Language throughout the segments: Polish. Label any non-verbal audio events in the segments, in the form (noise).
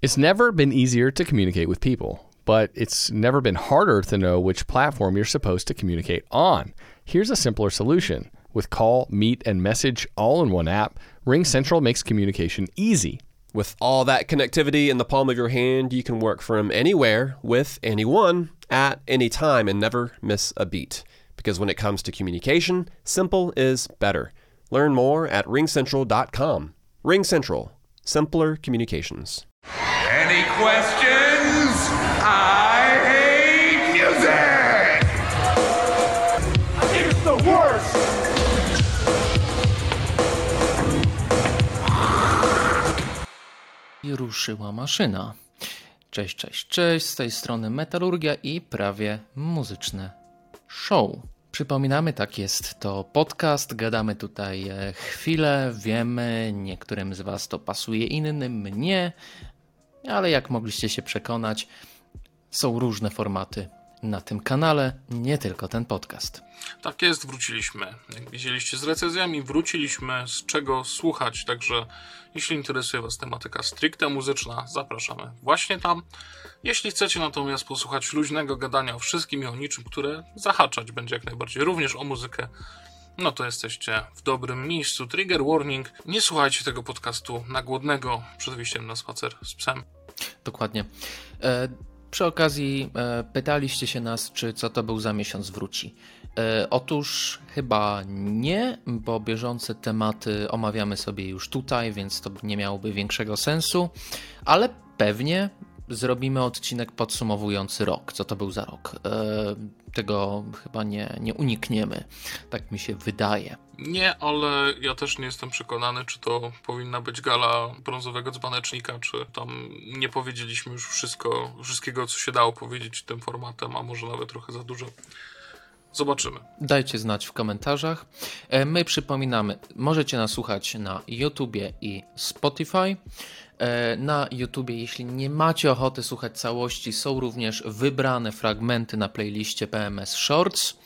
It's never been easier to communicate with people, but it's never been harder to know which platform you're supposed to communicate on. Here's a simpler solution. With call, meet, and message all in one app, RingCentral makes communication easy. With all that connectivity in the palm of your hand, you can work from anywhere with anyone at any time and never miss a beat. Because when it comes to communication, simple is better. Learn more at ringcentral.com. RingCentral, simpler communications. Any questions? I hate music! It's the worst! I ruszyła maszyna. Cześć, cześć, cześć, z tej strony Metalurgia i prawie muzyczne show. Przypominamy, tak jest, to podcast, gadamy tutaj e, chwilę, wiemy, niektórym z Was to pasuje, innym nie, ale jak mogliście się przekonać, są różne formaty na tym kanale, nie tylko ten podcast. Tak jest, wróciliśmy. Jak widzieliście z recenzjami, wróciliśmy z czego słuchać, także jeśli interesuje Was tematyka stricte muzyczna, zapraszamy właśnie tam. Jeśli chcecie natomiast posłuchać luźnego gadania o wszystkim i o niczym, które zahaczać będzie jak najbardziej również o muzykę, no to jesteście w dobrym miejscu. Trigger warning, nie słuchajcie tego podcastu na głodnego przed wyjściem na spacer z psem. Dokładnie. E, przy okazji e, pytaliście się nas, czy co to był za miesiąc wróci. E, otóż chyba nie, bo bieżące tematy omawiamy sobie już tutaj, więc to nie miałoby większego sensu, ale pewnie zrobimy odcinek podsumowujący rok. Co to był za rok? Tego chyba nie, nie unikniemy. Tak mi się wydaje. Nie, ale ja też nie jestem przekonany, czy to powinna być gala brązowego dzbanecznika, czy tam nie powiedzieliśmy już wszystko, wszystkiego, co się dało powiedzieć tym formatem, a może nawet trochę za dużo. Zobaczymy. Dajcie znać w komentarzach. E, My przypominamy, możecie nas słuchać na YouTubie i Spotify. E, Na YouTubie, jeśli nie macie ochoty słuchać całości, są również wybrane fragmenty na playliście PMS Shorts.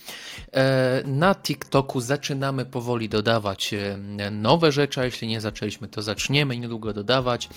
E, Na TikToku zaczynamy powoli dodawać e, nowe rzeczy, a jeśli nie zaczęliśmy, to zaczniemy niedługo dodawać.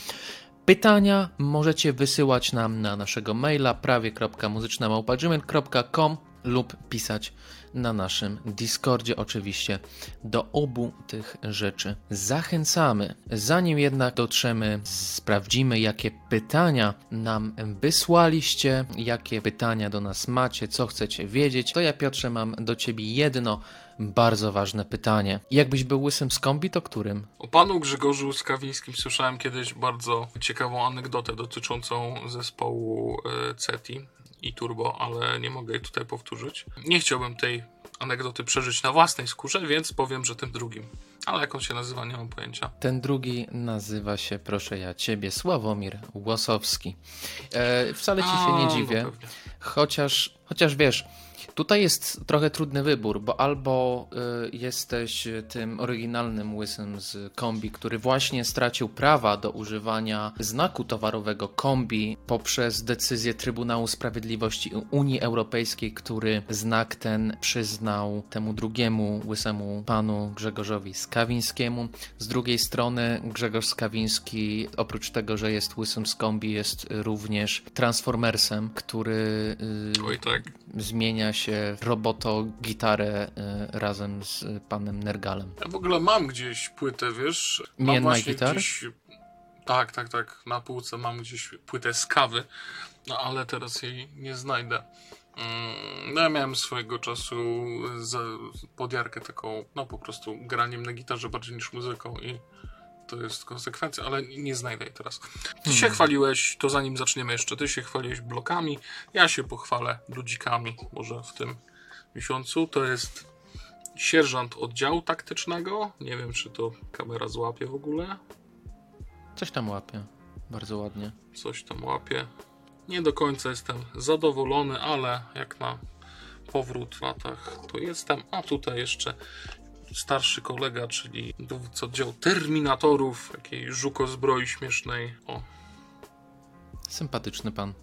Pytania możecie wysyłać nam na naszego maila prawie.muzyczna.gmail.com lub pisać na naszym Discordzie oczywiście. Do obu tych rzeczy zachęcamy. Zanim jednak dotrzemy, sprawdzimy jakie pytania nam wysłaliście, jakie pytania do nas macie, co chcecie wiedzieć. To ja Piotrze mam do ciebie jedno bardzo ważne pytanie. Jakbyś był łysym z kombi, to którym? O panu Grzegorzu Skawińskim słyszałem kiedyś bardzo ciekawą anegdotę dotyczącą zespołu e, CETI i Turbo, ale nie mogę jej tutaj powtórzyć. Nie chciałbym tej anegdoty przeżyć na własnej skórze, więc powiem, że tym drugim. Ale jak on się nazywa, nie mam pojęcia. Ten drugi nazywa się, proszę ja ciebie, Sławomir Łosowski. E, wcale ci się A, nie no dziwię, pewnie. chociaż, chociaż wiesz, tutaj jest trochę trudny wybór, bo albo y, jesteś tym oryginalnym łysym z kombi, który właśnie stracił prawa do używania znaku towarowego kombi poprzez decyzję Trybunału Sprawiedliwości Unii Europejskiej, który znak ten przyznał temu drugiemu łysemu panu Grzegorzowi Skawińskiemu. Z drugiej strony Grzegorz Skawiński, oprócz tego, że jest łysym z kombi, jest również Transformersem, który y, Oj tak. zmienia się roboto-gitarę y, razem z panem Nergalem. Ja w ogóle mam gdzieś płytę, wiesz? Mam właśnie Guitar? gdzieś... Tak, tak, tak. Na półce mam gdzieś płytę z kawy, no ale teraz jej nie znajdę. Mm, No ja miałem swojego czasu za podjarkę taką, no po prostu graniem na gitarze bardziej niż muzyką i to jest konsekwencja, ale nie znajdę jej teraz. Ty się chwaliłeś, to zanim zaczniemy jeszcze, ty się chwaliłeś blokami, ja się pochwalę ludzikami może w tym miesiącu. To jest sierżant oddziału taktycznego. Nie wiem, czy to kamera złapie w ogóle. Coś tam łapie. Bardzo ładnie. Coś tam łapie. Nie do końca jestem zadowolony, ale jak na powrót w latach to jestem. A tutaj jeszcze starszy kolega, czyli dowódca oddziału Terminatorów, takiej żuko zbroi śmiesznej. O, Sympatyczny pan.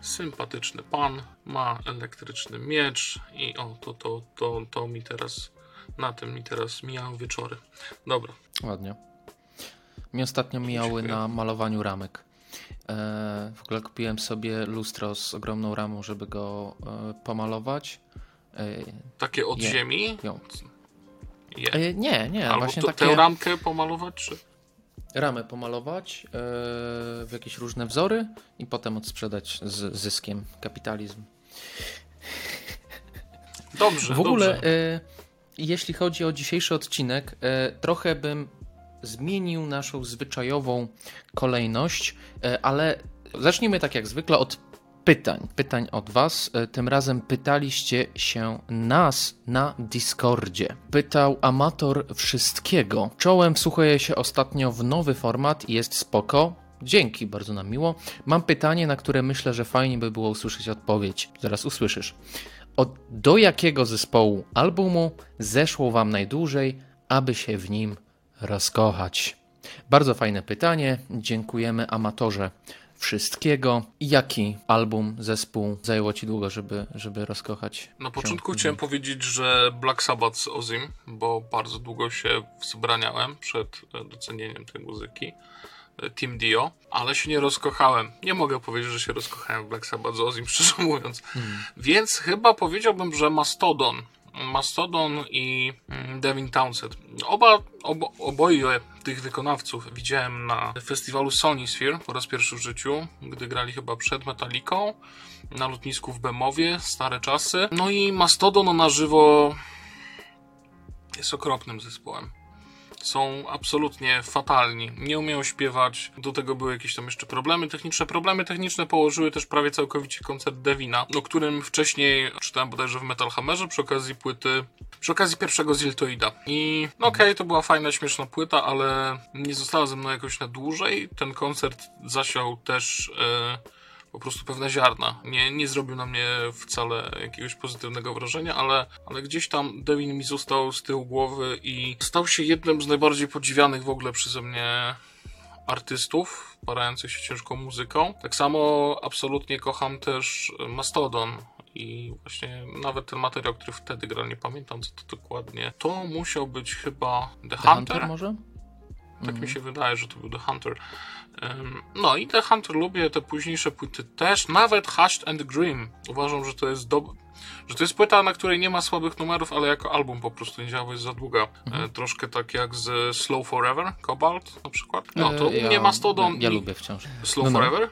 sympatyczny pan, ma elektryczny miecz i o, to, to, to, to mi teraz, na tym mi teraz mijają wieczory. Dobra, Ładnie. Mi ostatnio mijały Dziękuję. na malowaniu ramek. E, w ogóle kupiłem sobie lustro z ogromną ramą, żeby go e, pomalować. E, Takie od Je. ziemi? ją. Je. E, nie, nie, Albo właśnie to, takie tę ramkę pomalować, czy... ramę pomalować e, w jakieś różne wzory i potem odsprzedać z zyskiem. Kapitalizm. Dobrze, W ogóle, dobrze. e, jeśli chodzi o dzisiejszy odcinek, trochę bym zmienił naszą zwyczajową kolejność, ale zacznijmy tak jak zwykle od pytań. Pytań od Was. E, Tym razem pytaliście się nas na Discordzie. Pytał amator wszystkiego. Czołem wsłuchuję się ostatnio w nowy format i jest spoko. Dzięki, bardzo nam miło. Mam pytanie, na które myślę, że fajnie by było usłyszeć odpowiedź. Zaraz usłyszysz. Od, do jakiego zespołu albumu zeszło Wam najdłużej, aby się w nim rozkochać? Bardzo fajne pytanie. Dziękujemy amatorze wszystkiego. Jaki album, zespół zajęło Ci długo, żeby, żeby rozkochać? Na początku chciałem powiedzieć, że Black Sabbath z Ozim, bo bardzo długo się wzbraniałem przed e, docenieniem tej muzyki. e, Team Dio, ale się nie rozkochałem. Nie mogę powiedzieć, że się rozkochałem w Black Sabbath z Ozim, (laughs) szczerze mówiąc. Więc chyba powiedziałbym, że Mastodon. Mastodon i mm, Devin Townsend. Oba, obo, oboje tych wykonawców widziałem na festiwalu Sony Sphere po raz pierwszy w życiu, gdy grali chyba przed Metaliką na lotnisku w Bemowie, stare czasy. No i Mastodon na żywo jest okropnym zespołem. Są absolutnie fatalni. Nie umieją śpiewać. Do tego były jakieś tam jeszcze problemy techniczne. Problemy techniczne położyły też prawie całkowicie koncert Devina, o którym wcześniej czytałem bodajże w Metal Hammerze przy okazji płyty, przy okazji pierwszego Ziltoida. I no okej, to była fajna, śmieszna płyta, ale nie została ze mną jakoś na dłużej. Ten koncert zasiał też e, po prostu pewne ziarna. Nie, nie zrobił na mnie wcale jakiegoś pozytywnego wrażenia, ale, ale gdzieś tam Devin mi został z tyłu głowy i stał się jednym z najbardziej podziwianych w ogóle przeze mnie artystów parających się ciężką muzyką. Tak samo absolutnie kocham też Mastodon i właśnie nawet ten materiał, który wtedy grał, nie pamiętam co to dokładnie. To musiał być chyba The, The Hunter. Hunter może? Tak mi się wydaje, że to był The Hunter. No i The Hunter lubię, te późniejsze płyty też, nawet Hushed and Grim. Uważam, że to jest dob- że to jest płyta, na której nie ma słabych numerów, ale jako album po prostu nie działa, bo jest za długa. E, troszkę tak jak z Slow Forever, Cobalt na przykład. No to E, u mnie Mastodon Ja i lubię wciąż. Slow No, no. Forever.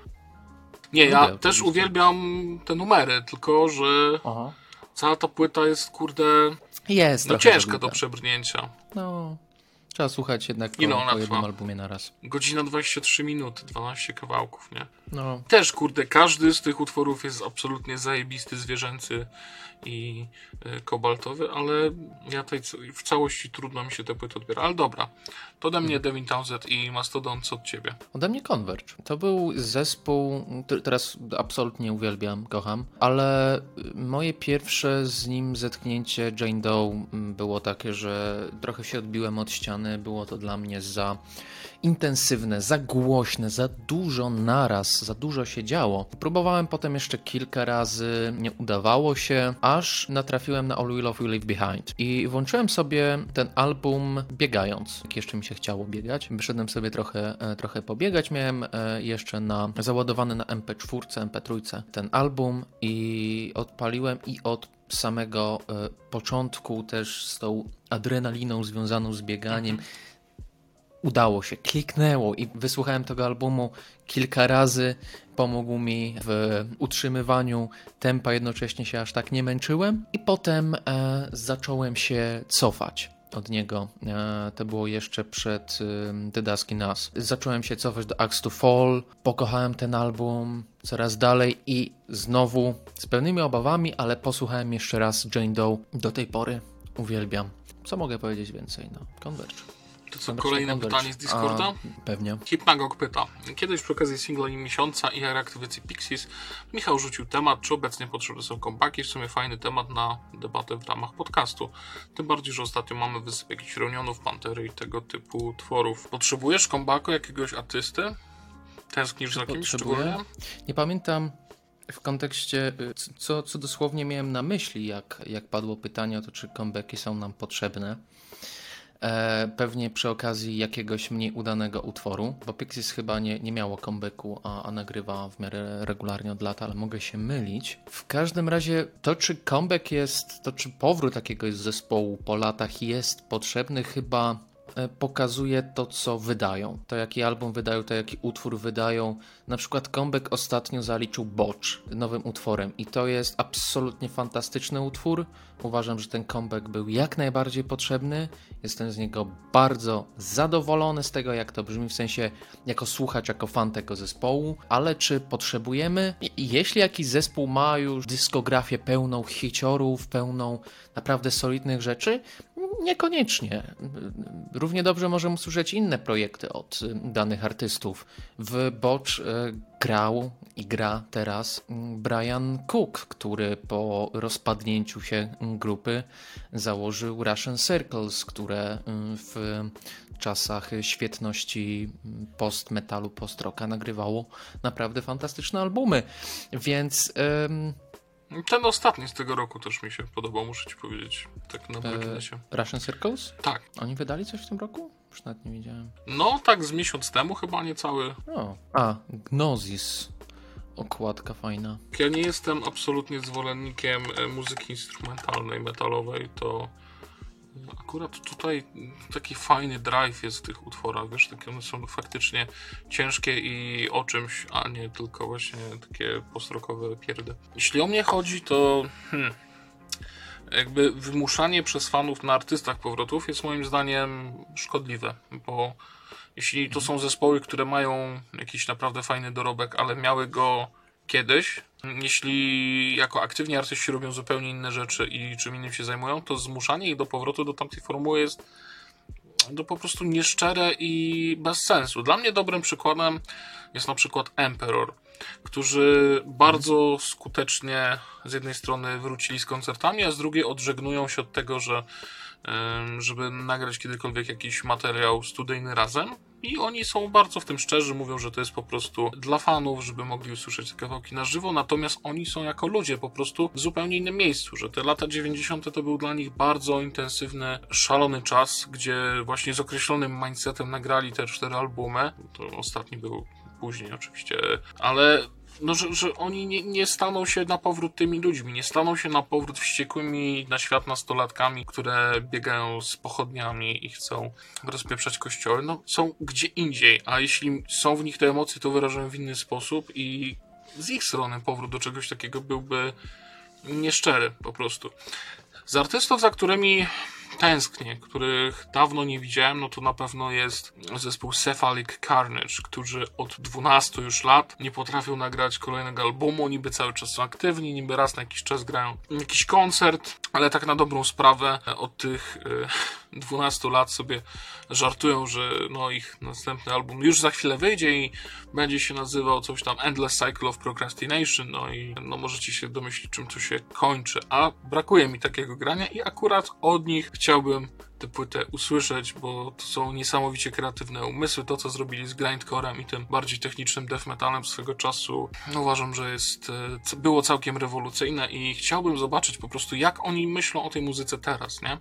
Nie, Lubię ja oczywiście. też uwielbiam te numery, tylko że Aha. cała ta płyta jest, kurde, Jest no ciężka do przebrnięcia. No, trzeba słuchać jednak po, Ile ona po jednym trwa? albumie na raz. Godzina 23 minuty, 12 kawałków, nie? No, Też, kurde, każdy z tych utworów jest absolutnie zajebisty, zwierzęcy i y, kobaltowy, ale ja tej, w całości trudno mi się te płyty odbiera. Ale dobra, to ode mnie Devin Townsend i Mastodon, co od ciebie? Ode mnie Converge. To był zespół, który teraz absolutnie uwielbiam, kocham, ale moje pierwsze z nim zetknięcie Jane Doe mm, było takie, że trochę się odbiłem od ściany. Było to dla mnie za intensywne, za głośne, za dużo naraz, za dużo się działo. Próbowałem potem jeszcze kilka razy, nie udawało się, aż natrafiłem na All We Love We Leave Behind. I włączyłem sobie ten album biegając, jak jeszcze mi się chciało biegać. Wyszedłem sobie trochę, e, trochę pobiegać, miałem e, jeszcze na załadowany na MP4, MP3 ten album i odpaliłem i od samego e, początku też z tą adrenaliną związaną z bieganiem udało się, kliknęło i wysłuchałem tego albumu kilka razy. Pomógł mi w utrzymywaniu tempa, jednocześnie się aż tak nie męczyłem. I potem e, zacząłem się cofać od niego. E, to było jeszcze przed e, The Dusk in Us. Zacząłem się cofać do Axe to Fall, pokochałem ten album coraz dalej i znowu z pewnymi obawami, ale posłuchałem jeszcze raz Jane Doe. Do tej pory uwielbiam. Co mogę powiedzieć więcej? No, Converge. To co, kolejne pytanie z Discorda? A, pewnie. Hipnagog pyta. Kiedyś przy okazji singla miesiąca i reaktywacji Pixies Michał rzucił temat, czy obecnie potrzebne są kompaki. W sumie fajny temat na debatę w ramach podcastu. Tym bardziej, że ostatnio mamy wysyp jakichś reunionów, pantery i tego typu tworów. Potrzebujesz kombaku jakiegoś artysty? Tęsknisz za kimś szczególnie? Nie pamiętam w kontekście, y, co, co dosłownie miałem na myśli, jak, jak padło pytanie o to, czy comebacki są nam potrzebne. E, pewnie przy okazji jakiegoś mniej udanego utworu, bo Pixies chyba nie, nie miało comebacku, a, a nagrywa w miarę regularnie od lat, ale mogę się mylić. W każdym razie to, czy comeback jest, to czy powrót jakiegoś zespołu po latach jest potrzebny, chyba e, pokazuje to, co wydają. To, jaki album wydają, to, jaki utwór wydają. Na przykład Comeback ostatnio zaliczył Bocz nowym utworem i to jest absolutnie fantastyczny utwór. Uważam, że ten comeback był jak najbardziej potrzebny. Jestem z niego bardzo zadowolony z tego, jak to brzmi, w sensie jako słuchacz, jako fan tego zespołu. Ale czy potrzebujemy? Jeśli jakiś zespół ma już dyskografię pełną hiciorów, pełną naprawdę solidnych rzeczy, niekoniecznie. Równie dobrze możemy usłyszeć inne projekty od y, danych artystów. W Bocz y, grał i gra teraz mm, Brian Cook, który po rozpadnięciu się mm, grupy założył Russian Circles, które y, w czasach świetności mm, post-metalu, post-rocka nagrywało naprawdę fantastyczne albumy. Więc Ten ostatni z tego roku też mi się podobał, muszę ci powiedzieć. Tak na marginesie. Russian Circles? Tak. Oni wydali coś w tym roku? Już nawet nie widziałem. No, tak z miesiąc temu chyba niecały. O. A, Gnosis. Okładka fajna. Ja nie jestem absolutnie zwolennikiem e, muzyki instrumentalnej, metalowej, to akurat tutaj taki fajny drive jest w tych utworach, wiesz, takie one są faktycznie ciężkie i o czymś, a nie tylko właśnie takie postrokowe pierdy. Jeśli o mnie chodzi, to hmm, jakby wymuszanie przez fanów na artystach powrotów jest moim zdaniem szkodliwe, bo jeśli to są zespoły, które mają jakiś naprawdę fajny dorobek, ale miały go kiedyś, jeśli jako aktywni artyści robią zupełnie inne rzeczy i czym innym się zajmują, to zmuszanie ich do powrotu do tamtej formuły jest to po prostu nieszczere i bez sensu. Dla mnie dobrym przykładem jest na przykład Emperor, którzy bardzo skutecznie z jednej strony wrócili z koncertami, a z drugiej odżegnują się od tego, że żeby nagrać kiedykolwiek jakiś materiał studyjny razem. I oni są bardzo w tym szczerzy, mówią, że to jest po prostu dla fanów, żeby mogli usłyszeć te kawałki na żywo, natomiast oni są jako ludzie po prostu w zupełnie innym miejscu, że te lata 90. to był dla nich bardzo intensywny, szalony czas, gdzie właśnie z określonym mindsetem nagrali te cztery albumy. To ostatni był później oczywiście, ale no, że, że oni nie, nie staną się na powrót tymi ludźmi, nie staną się na powrót wściekłymi na świat nastolatkami, które biegają z pochodniami i chcą rozpieprzać kościoły. No, są gdzie indziej, a jeśli są w nich te emocje, to wyrażają w inny sposób i z ich strony powrót do czegoś takiego byłby nieszczery po prostu. Z artystów, za którymi tęsknię, których dawno nie widziałem, no to na pewno jest zespół Cephalic Carnage, którzy od 12 już lat nie potrafią nagrać kolejnego albumu, niby cały czas są aktywni, niby raz na jakiś czas grają jakiś koncert, ale tak na dobrą sprawę od tych e, 12 lat sobie żartują, że no ich następny album już za chwilę wyjdzie i będzie się nazywał coś tam Endless Cycle of Procrastination, no i no możecie się domyślić czym to się kończy, a brakuje mi takiego grania i akurat od nich chciałbym tę płytę usłyszeć, bo to są niesamowicie kreatywne umysły. To, co zrobili z grindcorem i tym bardziej technicznym death metalem swego czasu, no uważam, że jest, e, było całkiem rewolucyjne i chciałbym zobaczyć po prostu, jak oni myślą o tej muzyce teraz, nie?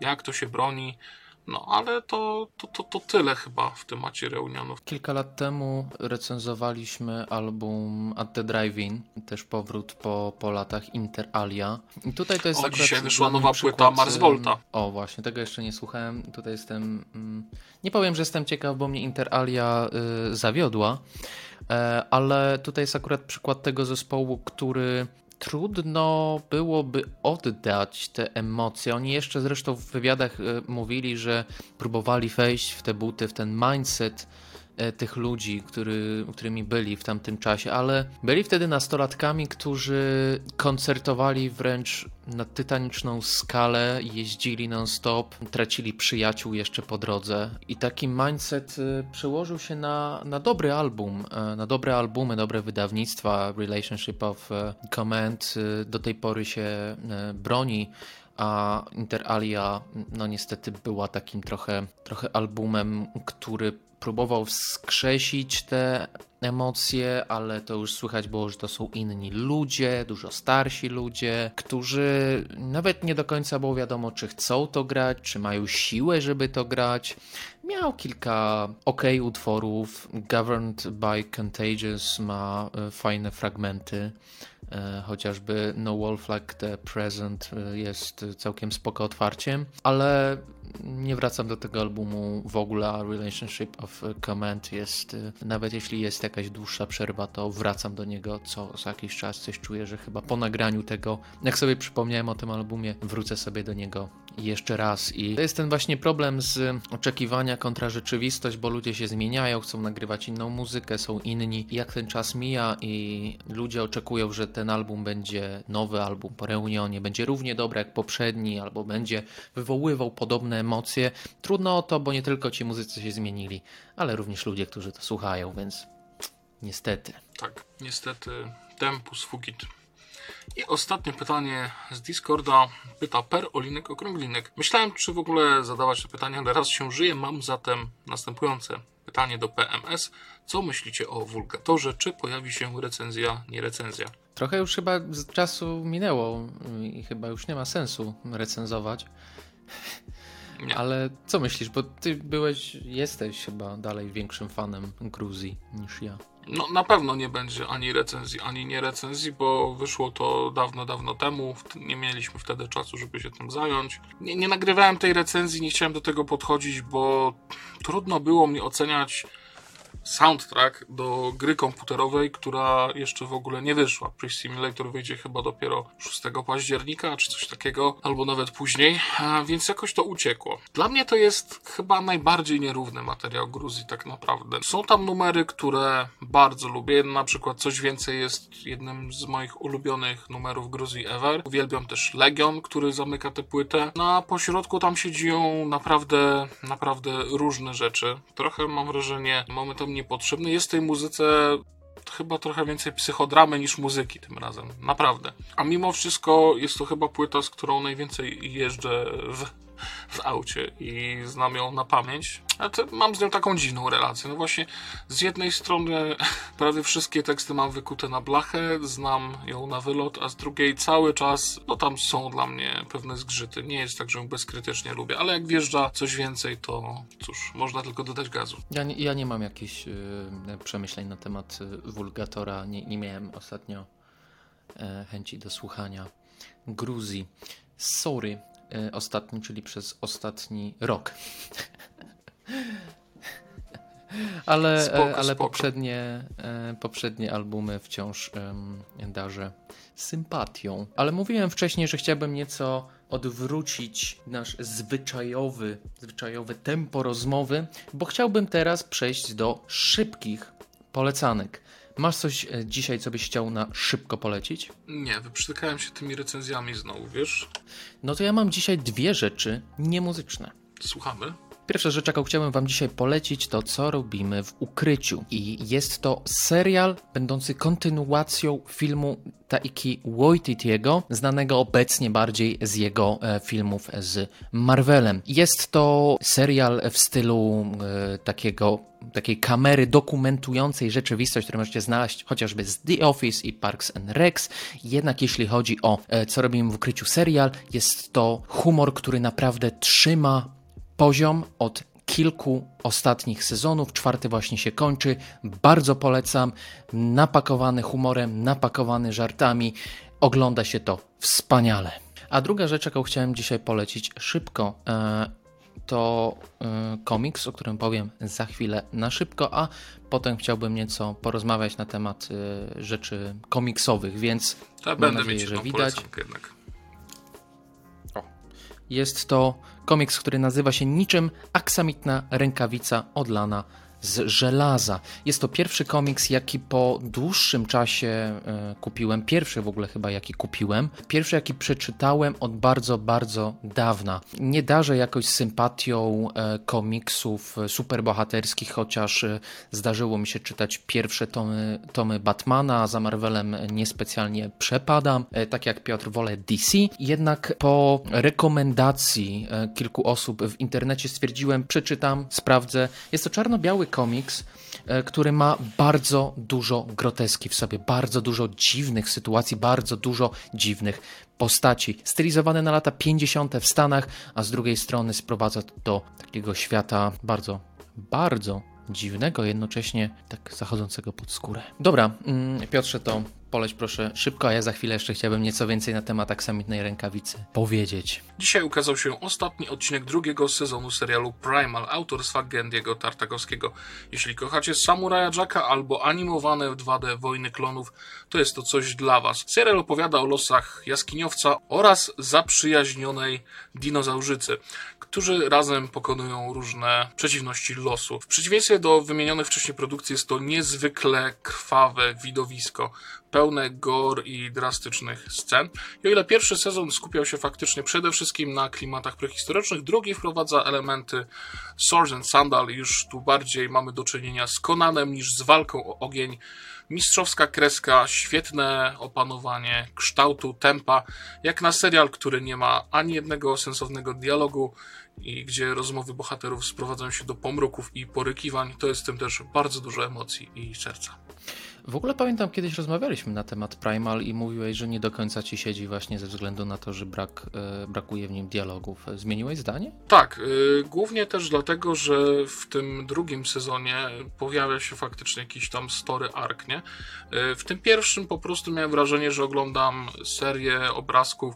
Jak to się broni. No, ale to, to, to, to tyle chyba w temacie reunionów. Kilka lat temu recenzowaliśmy album At the Drive-In, też powrót po, po latach Inter Alia. I tutaj to jest O, dzisiaj wyszła nowa przykład, płyta Mars Volta. O, właśnie, tego jeszcze nie słuchałem. Tutaj jestem. mm, Nie powiem, że jestem ciekaw, bo mnie Inter Alia y, zawiodła, e, ale tutaj jest akurat przykład tego zespołu, który trudno byłoby oddać te emocje. Oni jeszcze zresztą w wywiadach y, mówili, że próbowali wejść w te buty, w ten mindset e, tych ludzi, który, którymi byli w tamtym czasie, ale byli wtedy nastolatkami, którzy koncertowali wręcz na tytaniczną skalę, jeździli non-stop, tracili przyjaciół jeszcze po drodze i taki mindset y, przełożył się na, na dobry album, e, na dobre albumy, dobre wydawnictwa. Relationship of e, Command do tej pory się e, broni a Inter Alia no niestety była takim trochę, trochę albumem, który próbował wskrzesić te emocje, ale to już słychać było, że to są inni ludzie, dużo starsi ludzie, którzy nawet nie do końca było wiadomo, czy chcą to grać, czy mają siłę, żeby to grać. Miał kilka ok utworów. Governed by Contagious ma e, fajne fragmenty. E, chociażby No Wolf Like the Present e, jest całkiem spoko otwarciem, ale nie wracam do tego albumu w ogóle, a Relationship of Command jest, e, nawet jeśli jest jakaś dłuższa przerwa, to wracam do niego co za jakiś czas, coś czuję, że chyba po nagraniu tego, jak sobie przypomniałem o tym albumie, wrócę sobie do niego jeszcze raz i to jest ten właśnie problem z oczekiwania kontra rzeczywistość, bo ludzie się zmieniają, chcą nagrywać inną muzykę, są inni. Jak ten czas mija i ludzie oczekują, że ten album będzie nowy album po reunionie, będzie równie dobry jak poprzedni, albo będzie wywoływał podobne emocje. Trudno o to, bo nie tylko ci muzycy się zmienili, ale również ludzie, którzy to słuchają, więc niestety. Tak, niestety tempus fugit. I ostatnie pytanie z Discorda pyta Per Olinek Okrąglinek. Myślałem, czy w ogóle zadawać to pytanie, ale raz się żyje. Mam zatem następujące pytanie do PMS. Co myślicie o Wulgatorze? Czy pojawi się recenzja, nie recenzja? Trochę już chyba z czasu minęło i chyba już nie ma sensu recenzować. Nie. Ale co myślisz, bo ty byłeś, jesteś chyba dalej większym fanem Gruzji niż ja. No na pewno nie będzie ani recenzji, ani nie recenzji, bo wyszło to dawno, dawno temu. Nie mieliśmy wtedy czasu, żeby się tym zająć. Nie, nie nagrywałem tej recenzji, nie chciałem do tego podchodzić, bo trudno było mi oceniać soundtrack do gry komputerowej, która jeszcze w ogóle nie wyszła. Priest Simulator wyjdzie chyba dopiero 6 października, czy coś takiego, albo nawet później, więc jakoś to uciekło. Dla mnie to jest chyba najbardziej nierówny materiał Gruzji tak naprawdę. Są tam numery, które bardzo lubię, na przykład Coś Więcej jest jednym z moich ulubionych numerów Gruzji ever. Uwielbiam też Legion, który zamyka tę płytę. Na pośrodku tam się dzieją naprawdę, naprawdę różne rzeczy. Trochę mam wrażenie, mamy niepotrzebny. Jest w tej muzyce chyba trochę więcej psychodramy niż muzyki tym razem. Naprawdę. A mimo wszystko jest to chyba płyta, z którą najwięcej jeżdżę w w aucie i znam ją na pamięć. Ale mam z nią taką dziwną relację. No właśnie, z jednej strony (laughs) prawie wszystkie teksty mam wykute na blachę, znam ją na wylot, a z drugiej cały czas, no tam są dla mnie pewne zgrzyty. Nie jest tak, że ją bezkrytycznie lubię, ale jak wjeżdża coś więcej, to cóż, można tylko dodać gazu. Ja nie, ja nie mam jakichś yy, przemyśleń na temat yy, Wulgatora. Nie, nie miałem ostatnio yy, chęci do słuchania Gruzji. Sorry, E, ostatnim, czyli przez ostatni rok. (laughs) ale e, spoko, ale spoko. Poprzednie, e, poprzednie albumy wciąż darzę sympatią. Ale mówiłem wcześniej, że chciałbym nieco odwrócić nasz zwyczajowy, zwyczajowe tempo rozmowy, bo chciałbym teraz przejść do szybkich polecanek. Masz coś e, dzisiaj, co byś chciał na szybko polecić? Nie, wyprztykałem się tymi recenzjami znowu, wiesz? No to ja mam dzisiaj dwie rzeczy niemuzyczne. Słuchamy. Pierwsza rzecz, jaką chciałbym Wam dzisiaj polecić, to co robimy w ukryciu. I jest to serial będący kontynuacją filmu Taiki Waititiego, znanego obecnie bardziej z jego e, filmów z Marvelem. Jest to serial w stylu e, takiego takiej kamery dokumentującej rzeczywistość, którą możecie znaleźć chociażby z The Office i Parks and Recs. Jednak jeśli chodzi o e, co robimy w ukryciu serial, jest to humor, który naprawdę trzyma poziom od kilku ostatnich sezonów. Czwarty właśnie się kończy. Bardzo polecam. Napakowany humorem, napakowany żartami. Ogląda się to wspaniale. A druga rzecz, jaką chciałem dzisiaj polecić szybko, e, to e, komiks, o którym powiem za chwilę na szybko, a potem chciałbym nieco porozmawiać na temat e, rzeczy komiksowych, więc to mam będę nadzieję, że widać. Jednak. Jest to komiks, który nazywa się niczym aksamitna rękawica odlana z żelaza. Jest to pierwszy komiks, jaki po dłuższym czasie e, kupiłem. Pierwszy w ogóle chyba, jaki kupiłem. Pierwszy, jaki przeczytałem od bardzo, bardzo dawna. Nie darzę jakoś sympatią e, komiksów superbohaterskich, chociaż e, zdarzyło mi się czytać pierwsze tomy, tomy Batmana, za Marvelem niespecjalnie przepadam. E, tak jak Piotr, wolę DC. Jednak po rekomendacji e, kilku osób w internecie stwierdziłem, przeczytam, sprawdzę. Jest to czarno-biały komiks, e, który ma bardzo dużo groteski w sobie, bardzo dużo dziwnych sytuacji, bardzo dużo dziwnych postaci. Stylizowane na lata 50. w Stanach, a z drugiej strony sprowadza do takiego świata bardzo, bardzo dziwnego, jednocześnie tak zachodzącego pod skórę. Dobra, mm, Piotrze, to poleć proszę szybko, a ja za chwilę jeszcze chciałbym nieco więcej na temat aksamitnej rękawicy powiedzieć. Dzisiaj ukazał się ostatni odcinek drugiego sezonu serialu Primal autorstwa Gendiego Tartakowskiego. Jeśli kochacie Samuraja Jacka albo animowane w 2D Wojny Klonów, to jest to coś dla Was. Serial opowiada o losach jaskiniowca oraz zaprzyjaźnionej dinozaurzycy, którzy razem pokonują różne przeciwności losu. W przeciwieństwie do wymienionych wcześniej produkcji jest to niezwykle krwawe widowisko, pełne gore i drastycznych scen. I o ile pierwszy sezon skupiał się faktycznie przede wszystkim na klimatach prehistorycznych, drugi wprowadza elementy Swords and Sandal. Już tu bardziej mamy do czynienia z Konanem niż z walką o ogień. Mistrzowska kreska, świetne opanowanie kształtu, tempa, jak na serial, który nie ma ani jednego sensownego dialogu i gdzie rozmowy bohaterów sprowadzają się do pomruków i porykiwań, to jest w tym też bardzo dużo emocji i serca. W ogóle pamiętam, kiedyś rozmawialiśmy na temat Primal i mówiłeś, że nie do końca ci siedzi właśnie ze względu na to, że brak, e, brakuje w nim dialogów. Zmieniłeś zdanie? Tak, y, głównie też dlatego, że w tym drugim sezonie pojawia się faktycznie jakiś tam story arc, nie? Y, w tym pierwszym po prostu miałem wrażenie, że oglądam serię obrazków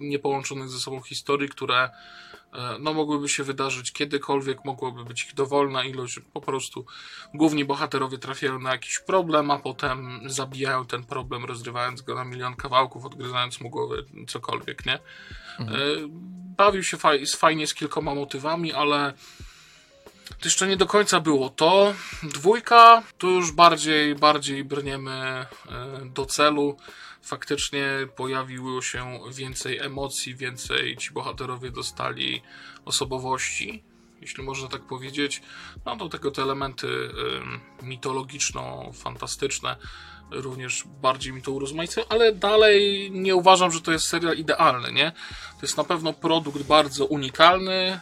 niepołączonych ze sobą historii, które E, no mogłyby się wydarzyć kiedykolwiek, mogłoby być ich dowolna ilość, po prostu główni bohaterowie trafiają na jakiś problem, a potem zabijają ten problem, rozrywając go na milion kawałków, odgryzając mu głowę, cokolwiek, nie? Mhm. E, bawił się faj, fajnie z kilkoma motywami, ale to jeszcze nie do końca było to. Dwójka, to już bardziej, bardziej brniemy e, do celu faktycznie pojawiło się więcej emocji, więcej ci bohaterowie dostali osobowości, jeśli można tak powiedzieć. No do tego te elementy mitologiczno-fantastyczne również bardziej mi to urozmaicają, ale dalej nie uważam, że to jest serial idealny, nie? To jest na pewno produkt bardzo unikalny,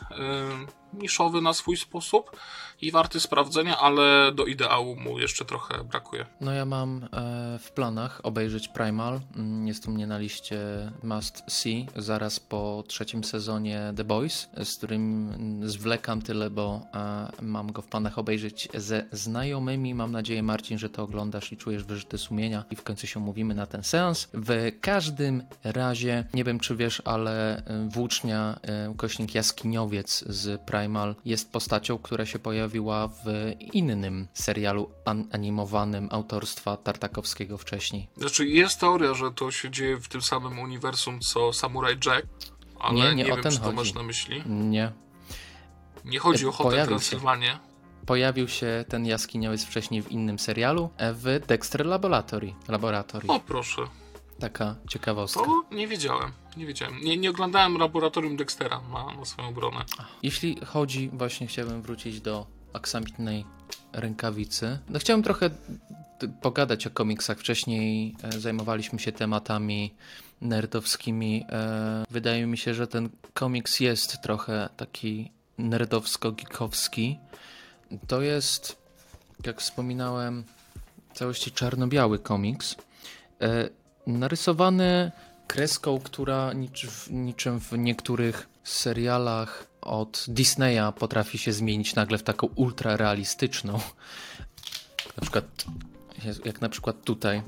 niszowy na swój sposób i warty sprawdzenia, ale do ideału mu jeszcze trochę brakuje. No ja mam e, w planach obejrzeć Primal. Mm, jest u mnie na liście Must See zaraz po trzecim sezonie The Boys, z którym zwlekam tyle, bo e, mam go w planach obejrzeć ze znajomymi. Mam nadzieję, Marcin, że to oglądasz i czujesz wyrzuty sumienia i w końcu się umówimy na ten seans. W każdym razie, nie wiem czy wiesz, ale e, włócznia, ukośnik jaskiniowiec z Primal jest postacią, która się pojawi pojawiła w innym serialu animowanym autorstwa Tartakowskiego wcześniej. Znaczy jest teoria, że to się dzieje w tym samym uniwersum co Samurai Jack, ale nie, nie, nie o wiem, ten czy to chodzi. masz na myśli. Nie. Nie chodzi o Hotel Transylwanie. Pojawił się ten jaskiniowiec wcześniej w innym serialu, w Dexter Laboratory. Laboratory. O proszę. Taka ciekawostka. To nie wiedziałem. Nie wiedziałem. Nie, nie oglądałem laboratorium Dextera na, na swoją obronę. Jeśli chodzi, właśnie chciałbym wrócić do aksamitnej rękawicy. No chciałem trochę pogadać o komiksach. Wcześniej e, zajmowaliśmy się tematami nerdowskimi. E, wydaje mi się, że ten komiks jest trochę taki nerdowsko-geekowski. To jest, jak wspominałem, w całości czarno-biały komiks. E, narysowany kreską, która niczym w niektórych serialach od Disneya potrafi się zmienić nagle w taką ultra realistyczną. Na przykład, jak na przykład tutaj.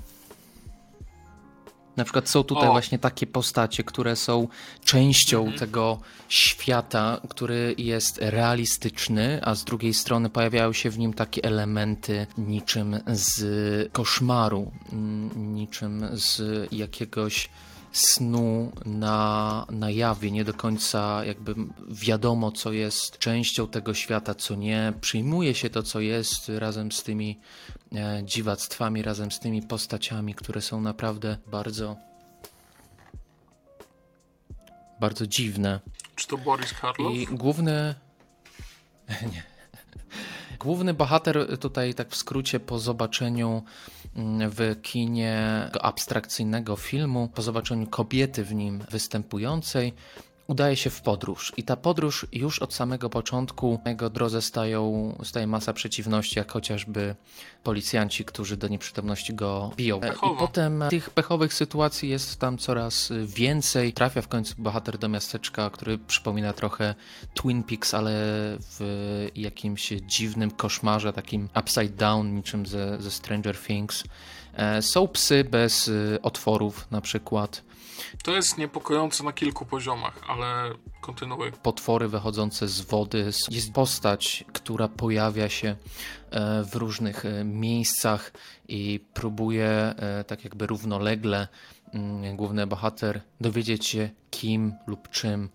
Na przykład są tutaj o. właśnie takie postacie, które są częścią mhm. tego świata, który jest realistyczny, a z drugiej strony pojawiają się w nim takie elementy niczym z koszmaru, niczym z jakiegoś snu na, na jawie, nie do końca jakby wiadomo, co jest częścią tego świata, co nie. Przyjmuje się to, co jest razem z tymi e, dziwactwami, razem z tymi postaciami, które są naprawdę bardzo bardzo dziwne. Czy to Boris Karloff? I główny. (laughs) Nie. Główny bohater tutaj, tak w skrócie, po zobaczeniu mm, w kinie abstrakcyjnego filmu, po zobaczeniu kobiety w nim występującej, udaje się w podróż. I ta podróż już od samego początku na jego drodze stają, staje masa przeciwności, jak chociażby policjanci, którzy do nieprzytomności go biją. Pechowo. I potem tych pechowych sytuacji jest tam coraz więcej. Trafia w końcu bohater do miasteczka, który przypomina trochę Twin Peaks, ale w jakimś dziwnym koszmarze, takim upside down, niczym ze, ze Stranger Things. E, Są psy bez e, otworów na przykład. To jest niepokojące na kilku poziomach, ale kontynuuj. potwory wychodzące z wody. Jest postać, która pojawia się e, w różnych e, miejscach i próbuje e, tak jakby równolegle mm, główny bohater dowiedzieć się kim lub czym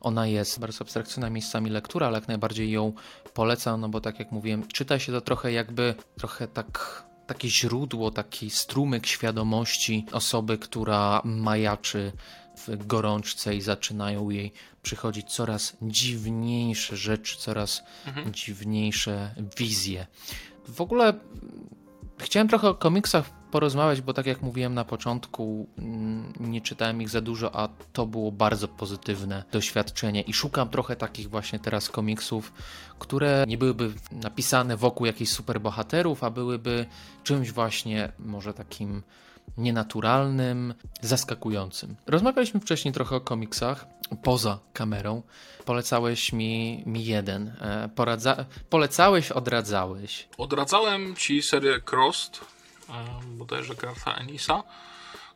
ona jest. Bardzo abstrakcyjna miejscami lektura, ale jak najbardziej ją polecam, no bo tak jak mówiłem, czyta się to trochę jakby, trochę tak takie źródło, taki strumyk świadomości osoby, która majaczy w gorączce i zaczynają jej przychodzić coraz dziwniejsze rzeczy, coraz dziwniejsze wizje. W ogóle mm, chciałem trochę o komiksach porozmawiać, bo tak jak mówiłem na początku, mm, nie czytałem ich za dużo, a to było bardzo pozytywne doświadczenie i szukam trochę takich właśnie teraz komiksów, które nie byłyby napisane wokół jakichś superbohaterów, a byłyby czymś właśnie może takim nienaturalnym, zaskakującym. Rozmawialiśmy wcześniej trochę o komiksach poza kamerą. Polecałeś mi, mi jeden. E, Poradza... Polecałeś, odradzałeś. Odradzałem ci serię Crossed, e, bodajże Gartha Enisa,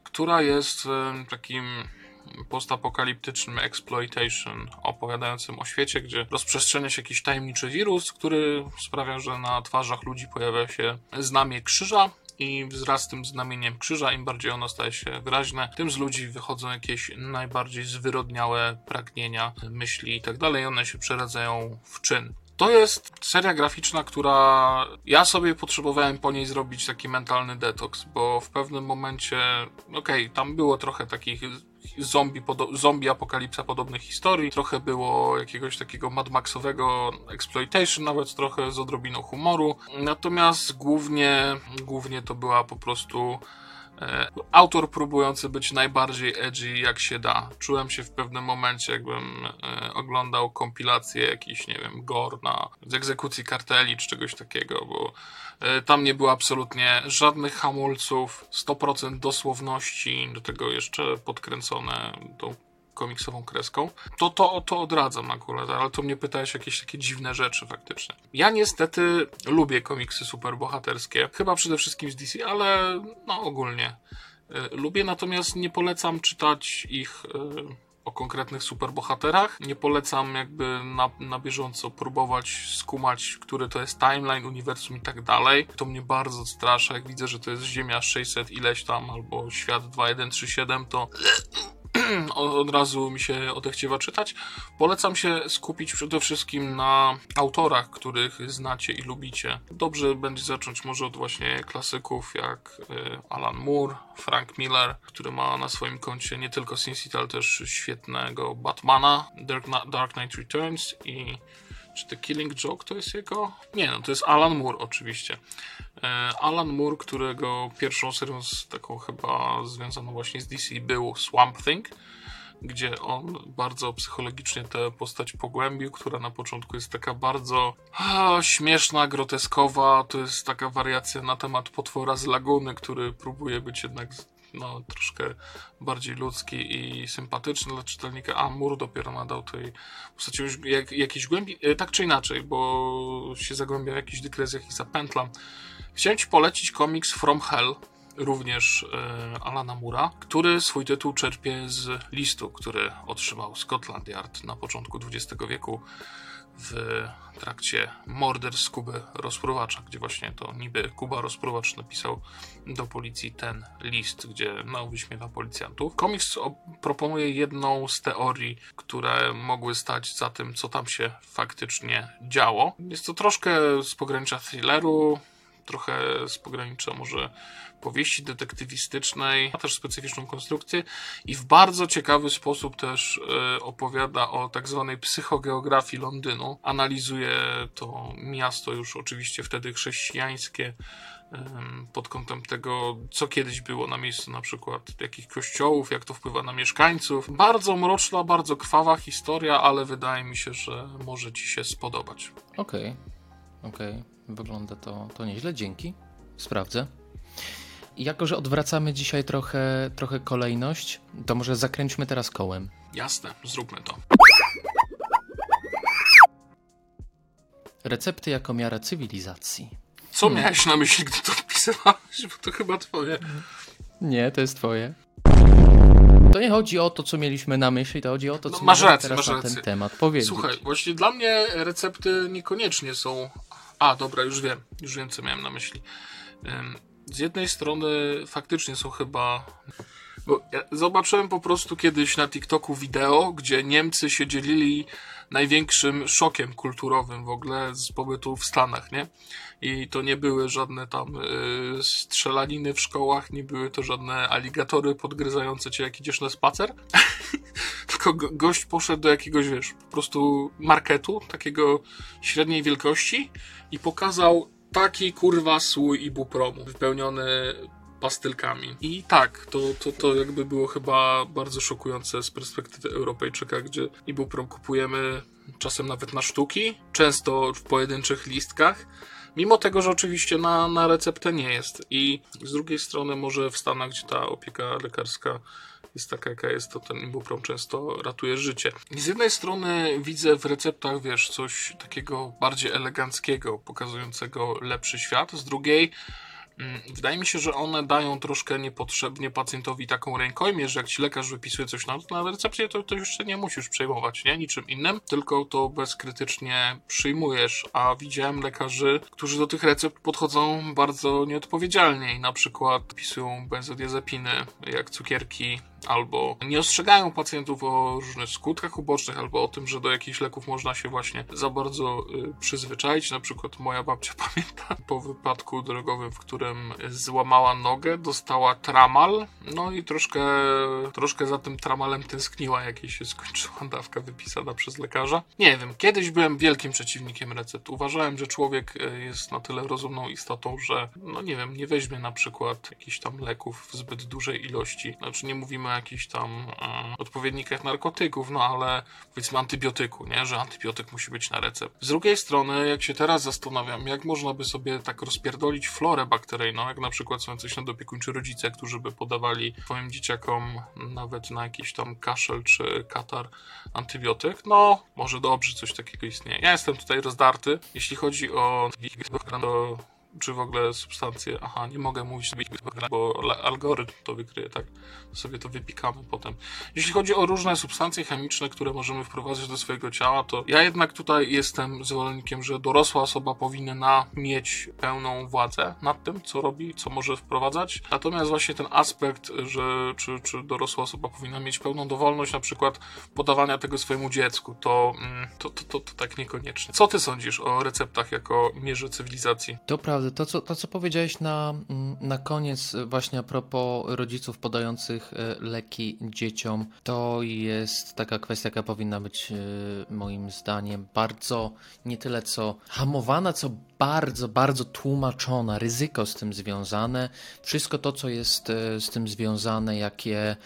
która jest takim postapokaliptycznym exploitation opowiadającym o świecie, gdzie rozprzestrzenia się jakiś tajemniczy wirus, który sprawia, że na twarzach ludzi pojawia się znamie krzyża i wraz tym znamieniem krzyża, im bardziej ono staje się wyraźne, tym z ludzi wychodzą jakieś najbardziej zwyrodniałe pragnienia, myśli i tak dalej. One się przeradzają w czyn. To jest seria graficzna, która ja sobie potrzebowałem po niej zrobić taki mentalny detoks, bo w pewnym momencie, okej, tam było trochę takich zombie, podo- zombie apokalipsa podobnych historii, trochę było jakiegoś takiego Mad Maxowego exploitation, nawet trochę z odrobiną humoru. Natomiast głównie, głównie to była po prostu autor próbujący być najbardziej edgy jak się da. Czułem się w pewnym momencie, jakbym e, oglądał kompilację jakiś, nie wiem, gore na, z egzekucji karteli czy czegoś takiego, bo e, tam nie było absolutnie żadnych hamulców, 100% dosłowności, do tego jeszcze podkręcone tą komiksową kreską, to, to, to odradzam akurat, ale to mnie pytałeś jakieś takie dziwne rzeczy faktycznie. Ja niestety lubię komiksy superbohaterskie, chyba przede wszystkim z DC, ale no ogólnie. Y, Lubię, natomiast nie polecam czytać ich y, o konkretnych superbohaterach. Nie polecam jakby na, na bieżąco próbować skumać, który to jest timeline, uniwersum i tak dalej. To mnie bardzo strasza, jak widzę, że to jest Ziemia 600 ileś tam, albo Świat 2137, to (clears throat) od razu mi się odechciewa czytać. Polecam się skupić przede wszystkim na autorach, których znacie i lubicie. Dobrze będzie zacząć może od właśnie klasyków jak y, Alan Moore, Frank Miller, który ma na swoim koncie nie tylko Sin City, ale też świetnego Batmana, Dark Knight Returns i czy The Killing Joke to jest jego? Nie, no to jest Alan Moore oczywiście. E, Alan Moore, którego pierwszą serią z taką chyba związaną właśnie z DC był Swamp Thing, gdzie on bardzo psychologicznie tę postać pogłębił, która na początku jest taka bardzo a, śmieszna, groteskowa. To jest taka wariacja na temat potwora z laguny, który próbuje być jednak no, troszkę bardziej ludzki i sympatyczny dla czytelnika, a Moore dopiero nadał tej postaci już jak, jakiejś głębi, e, tak czy inaczej, bo się zagłębia w jakichś dygresjach i zapętlam. Chciałem Ci polecić komiks From Hell, również e, Alana Mura, który swój tytuł czerpie z listu, który otrzymał Scotland Yard na początku XX wieku w trakcie morderstw Kuby Rozpruwacza, gdzie właśnie to niby Kuba Rozpruwacz napisał do policji ten list, gdzie no, wyśmiewa policjantów. Komiks proponuje jedną z teorii, które mogły stać za tym, co tam się faktycznie działo. Jest to troszkę z pogranicza thrilleru, trochę z pogranicza może powieści detektywistycznej, ma też specyficzną konstrukcję i w bardzo ciekawy sposób też e, opowiada o tak zwanej psychogeografii Londynu. Analizuje to miasto już oczywiście wtedy chrześcijańskie em, pod kątem tego, co kiedyś było na miejscu na przykład jakich kościołów, jak to wpływa na mieszkańców. Bardzo mroczna, bardzo krwawa historia, ale wydaje mi się, że może Ci się spodobać. Okej, okej, wygląda to, to nieźle, dzięki, sprawdzę. Jako, że odwracamy dzisiaj trochę, trochę kolejność, to może zakręćmy teraz kołem. Jasne, zróbmy to. Recepty jako miara cywilizacji. Co miałeś na myśli, gdy to wpisywałeś? Bo to chyba twoje. Nie, to jest twoje. To nie chodzi o to, co mieliśmy na myśli, to chodzi o to, co No, masz rację, teraz masz na rację. ten temat powiedzieć. Słuchaj, właśnie dla mnie recepty niekoniecznie są. A, dobra, już wiem, już wiem, co miałem na myśli. Z jednej strony faktycznie są chyba. Bo ja zobaczyłem po prostu kiedyś na TikToku wideo, gdzie Niemcy się dzielili największym szokiem kulturowym w ogóle z pobytu w Stanach, nie? I to nie były żadne tam y, strzelaniny w szkołach, nie były to żadne aligatory podgryzające cię jak idziesz na spacer, (laughs) tylko go, gość poszedł do jakiegoś, wiesz, po prostu marketu, takiego średniej wielkości i pokazał taki kurwa słój ibupromu, wypełniony pastylkami. I tak, to, to, to jakby było chyba bardzo szokujące z perspektywy Europejczyka, gdzie ibuprom kupujemy czasem nawet na sztuki, często w pojedynczych listkach, mimo tego, że oczywiście na, na receptę nie jest. I z drugiej strony może w Stanach, gdzie ta opieka lekarska jest taka, jaka jest, to ten ibuprom często ratuje życie. I z jednej strony widzę w receptach, wiesz, coś takiego bardziej eleganckiego, pokazującego lepszy świat, z drugiej mm, Wydaje mi się, że one dają troszkę niepotrzebnie pacjentowi taką rękojmię, że jak ci lekarz wypisuje coś na, na recepcie, to, to jeszcze nie musisz przejmować, nie? Niczym innym, tylko to bezkrytycznie przyjmujesz. A widziałem lekarzy, którzy do tych recept podchodzą bardzo nieodpowiedzialnie i na przykład pisują benzodiazepiny, jak cukierki, albo nie ostrzegają pacjentów o różnych skutkach ubocznych, albo o tym, że do jakichś leków można się właśnie za bardzo y, przyzwyczaić. Na przykład moja babcia (laughs) pamięta po wypadku drogowym, w którym złamała nogę, dostała tramal, no i troszkę, troszkę za tym tramalem tęskniła, jak jej się skończyła (laughs) dawka wypisana przez lekarza. Nie wiem, kiedyś byłem wielkim przeciwnikiem recept. Uważałem, że człowiek y, jest na tyle rozumną istotą, że no nie wiem, nie weźmie na przykład jakichś tam leków w zbyt dużej ilości. Znaczy nie mówimy jakichś tam e, odpowiednikach narkotyków, no ale powiedzmy antybiotyku, nie? Że antybiotyk musi być na recept. Z drugiej strony, jak się teraz zastanawiam, jak można by sobie tak rozpierdolić florę bakteryjną, jak na przykład są jacyś nadopiekuńczy rodzice, którzy by podawali swoim dzieciakom nawet na jakiś tam kaszel czy katar antybiotyk, no może dobrze coś takiego istnieje. Ja jestem tutaj rozdarty, jeśli chodzi o to czy w ogóle substancje. Aha, nie mogę mówić bo algorytm to wykryje, tak? Sobie to wypikamy potem. Jeśli chodzi o różne substancje chemiczne, które możemy wprowadzać do swojego ciała, to ja jednak tutaj jestem zwolennikiem, że dorosła osoba powinna mieć pełną władzę nad tym, co robi, co może wprowadzać. Natomiast właśnie ten aspekt, że czy, czy dorosła osoba powinna mieć pełną dowolność na przykład podawania tego swojemu dziecku, to, mm, to, to, to, to tak niekoniecznie. Co ty sądzisz o receptach jako mierze cywilizacji? To prawda, to co, to co powiedziałeś na, mm, na koniec, e, właśnie a propos rodziców podających e, leki dzieciom, to jest taka kwestia, jaka powinna być e, moim zdaniem bardzo nie tyle co hamowana, co bardzo, bardzo tłumaczona, ryzyko z tym związane, wszystko to, co jest z tym związane, jakie,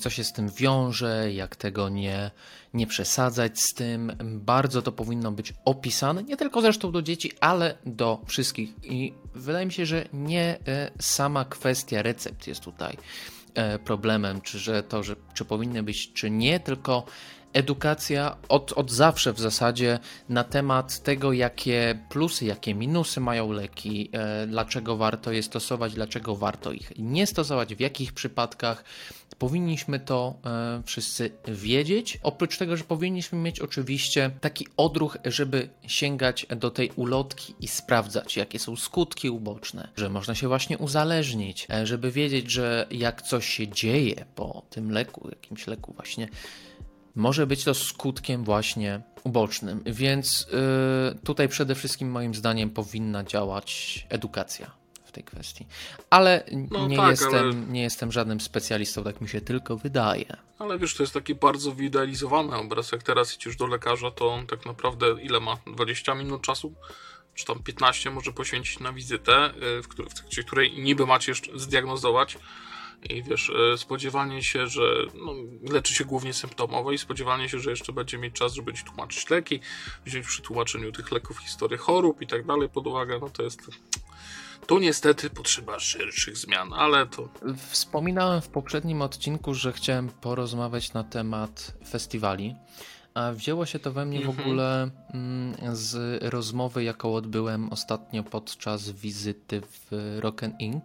co się z tym wiąże, jak tego nie, nie przesadzać z tym. Bardzo to powinno być opisane, nie tylko zresztą do dzieci, ale do wszystkich. I wydaje mi się, że nie e, sama kwestia recept jest tutaj e, problemem, czy że to, że czy powinny być, czy nie, tylko edukacja od, od zawsze w zasadzie na temat tego, jakie plusy, jakie minusy mają leki, e, dlaczego warto je stosować, dlaczego warto ich nie stosować, w jakich przypadkach. Powinniśmy to e, wszyscy wiedzieć. Oprócz tego, że powinniśmy mieć oczywiście taki odruch, żeby sięgać do tej ulotki i sprawdzać, jakie są skutki uboczne, że można się właśnie uzależnić, e, żeby wiedzieć, że jak coś się dzieje po tym leku, jakimś leku właśnie może być to skutkiem właśnie ubocznym. Więc yy, tutaj przede wszystkim moim zdaniem powinna działać edukacja tej kwestii. Ale No nie, tak, jestem, ale- nie jestem żadnym specjalistą, tak mi się tylko wydaje. Ale wiesz, to jest taki bardzo wyidealizowany obraz. Jak teraz idziesz do lekarza, to on tak naprawdę ile ma? 20 minut czasu? Czy tam 15 może poświęcić na wizytę, y, w, której, w trakcie której niby macie jeszcze zdiagnozować. I wiesz, y, spodziewanie się, że no, leczy się głównie symptomowo i spodziewanie się, że jeszcze będzie mieć czas, żeby ci tłumaczyć leki, wziąć przy tłumaczeniu tych leków historię chorób i tak dalej pod uwagę, no to jest... Tu niestety potrzeba szerszych zmian, ale to Wspominałem w poprzednim odcinku, że chciałem porozmawiać na temat festiwali. A wzięło się to we mnie w ogóle mm, z rozmowy, jaką odbyłem ostatnio podczas wizyty w Rock and Inc.,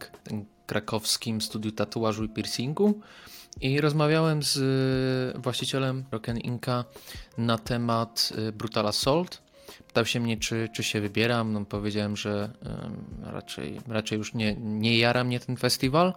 krakowskim studiu tatuażu i piercingu. I rozmawiałem z właścicielem Rock and Inca na temat y, Brutal Assault. Pytał się mnie, czy, czy się wybieram. No, powiedziałem, że ym, raczej, raczej już nie, nie jara mnie ten festiwal.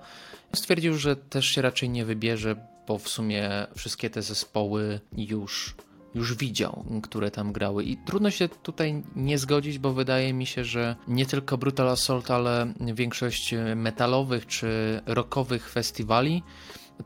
Stwierdził, że też się raczej nie wybierze, bo w sumie wszystkie te zespoły już, już widział, które tam grały. I trudno się tutaj nie zgodzić, bo wydaje mi się, że nie tylko Brutal Assault, ale większość metalowych czy rockowych festiwali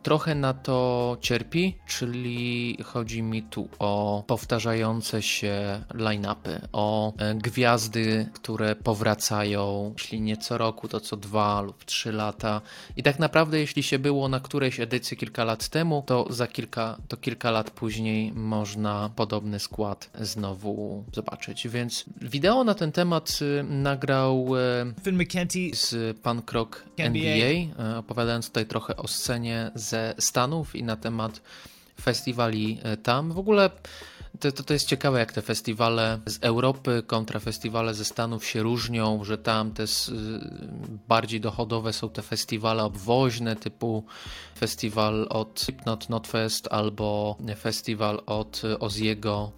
trochę na to cierpi, czyli chodzi mi tu o powtarzające się line-upy, o e, gwiazdy, które powracają, jeśli nie co roku, to co dwa lub trzy lata. I tak naprawdę, jeśli się było na którejś edycji kilka lat temu, to za kilka, to kilka lat później można podobny skład znowu zobaczyć. Więc wideo na ten temat y, nagrał e, Finn McKenty z Punk Rock NBA. NBA, e, opowiadając tutaj trochę o scenie ze Stanów i na temat festiwali e, tam. W ogóle to, to, to jest ciekawe, jak te festiwale z Europy kontra festiwale ze Stanów się różnią, że tam te s- bardziej dochodowe są te festiwale obwoźne, typu festiwal od Slipknot Notfest albo festiwal od Oziego.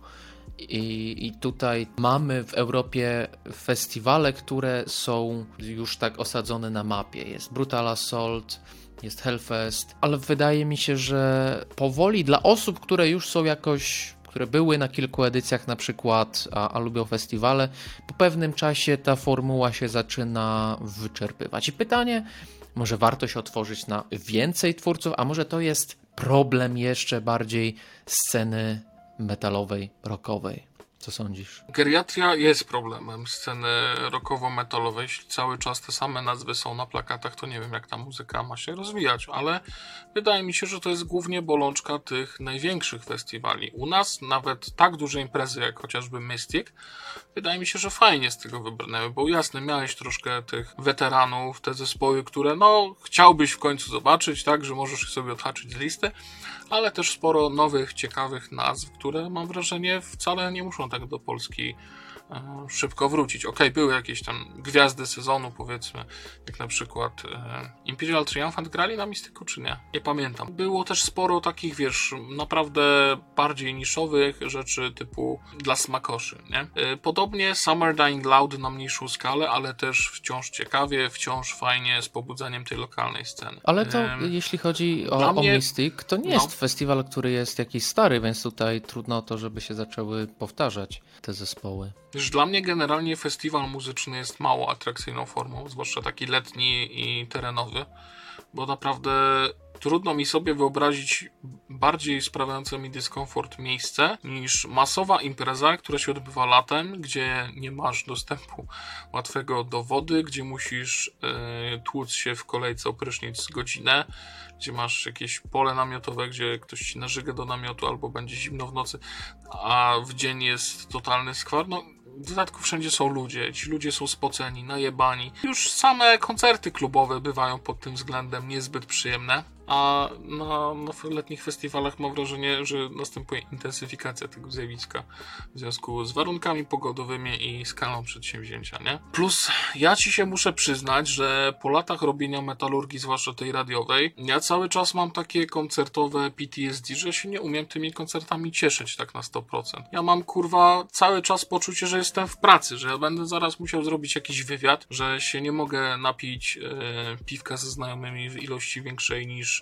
I, I tutaj mamy w Europie festiwale, które są już tak osadzone na mapie. Jest Brutal Assault, jest Hellfest, ale wydaje mi się, że powoli dla osób, które już są jakoś, które były na kilku edycjach na przykład, a, a lubią festiwale, po pewnym czasie ta formuła się zaczyna wyczerpywać. I pytanie, może warto się otworzyć na więcej twórców, a może to jest problem jeszcze bardziej sceny metalowej, rockowej. Co sądzisz? Geriatria jest problemem sceny rockowo-metalowej. Jeśli cały czas te same nazwy są na plakatach, to nie wiem, jak ta muzyka ma się rozwijać, ale wydaje mi się, że to jest głównie bolączka tych największych festiwali. U nas nawet tak duże imprezy, jak chociażby Mystic, wydaje mi się, że fajnie z tego wybrnęły, bo jasne, miałeś troszkę tych weteranów, te zespoły, które no chciałbyś w końcu zobaczyć, tak, że możesz sobie odhaczyć z listy, ale też sporo nowych, ciekawych nazw, które mam wrażenie wcale nie muszą tak do Polski szybko wrócić. Okej, były jakieś tam gwiazdy sezonu, powiedzmy, jak na przykład e, Imperial Triumphant grali na Mistyku, czy nie? Nie pamiętam. Było też sporo takich, wiesz, naprawdę bardziej niszowych rzeczy typu dla smakoszy, nie? E, podobnie Summer Dying Loud na mniejszą skalę, ale też wciąż ciekawie, wciąż fajnie z pobudzeniem tej lokalnej sceny. Ale to jeśli chodzi o, o mnie- Mystic, to nie no. jest festiwal, który jest jakiś stary, więc tutaj trudno o to, żeby się zaczęły powtarzać te zespoły. Wiesz, dla mnie generalnie festiwal muzyczny jest mało atrakcyjną formą, zwłaszcza taki letni i terenowy, bo naprawdę trudno mi sobie wyobrazić bardziej sprawiające mi dyskomfort miejsce niż masowa impreza, która się odbywa latem, gdzie nie masz dostępu łatwego do wody, gdzie musisz e, tłuc się w kolejce o prysznic godzinę, gdzie masz jakieś pole namiotowe, gdzie ktoś ci nażyga do namiotu albo będzie zimno w nocy, a w dzień jest totalny skwar. No, w dodatku wszędzie są ludzie, ci ludzie są spoceni, najebani. Już same koncerty klubowe bywają pod tym względem niezbyt przyjemne. A na, na letnich festiwalach mam wrażenie, że następuje intensyfikacja tego zjawiska w związku z warunkami pogodowymi i skalą przedsięwzięcia, nie? Plus, ja ci się muszę przyznać, że po latach robienia metalurgii, zwłaszcza tej radiowej, ja cały czas mam takie koncertowe PTSD, że się nie umiem tymi koncertami cieszyć tak na 100%. Ja mam kurwa cały czas poczucie, że jestem w pracy, że ja będę zaraz musiał zrobić jakiś wywiad, że się nie mogę napić e, piwka ze znajomymi w ilości większej niż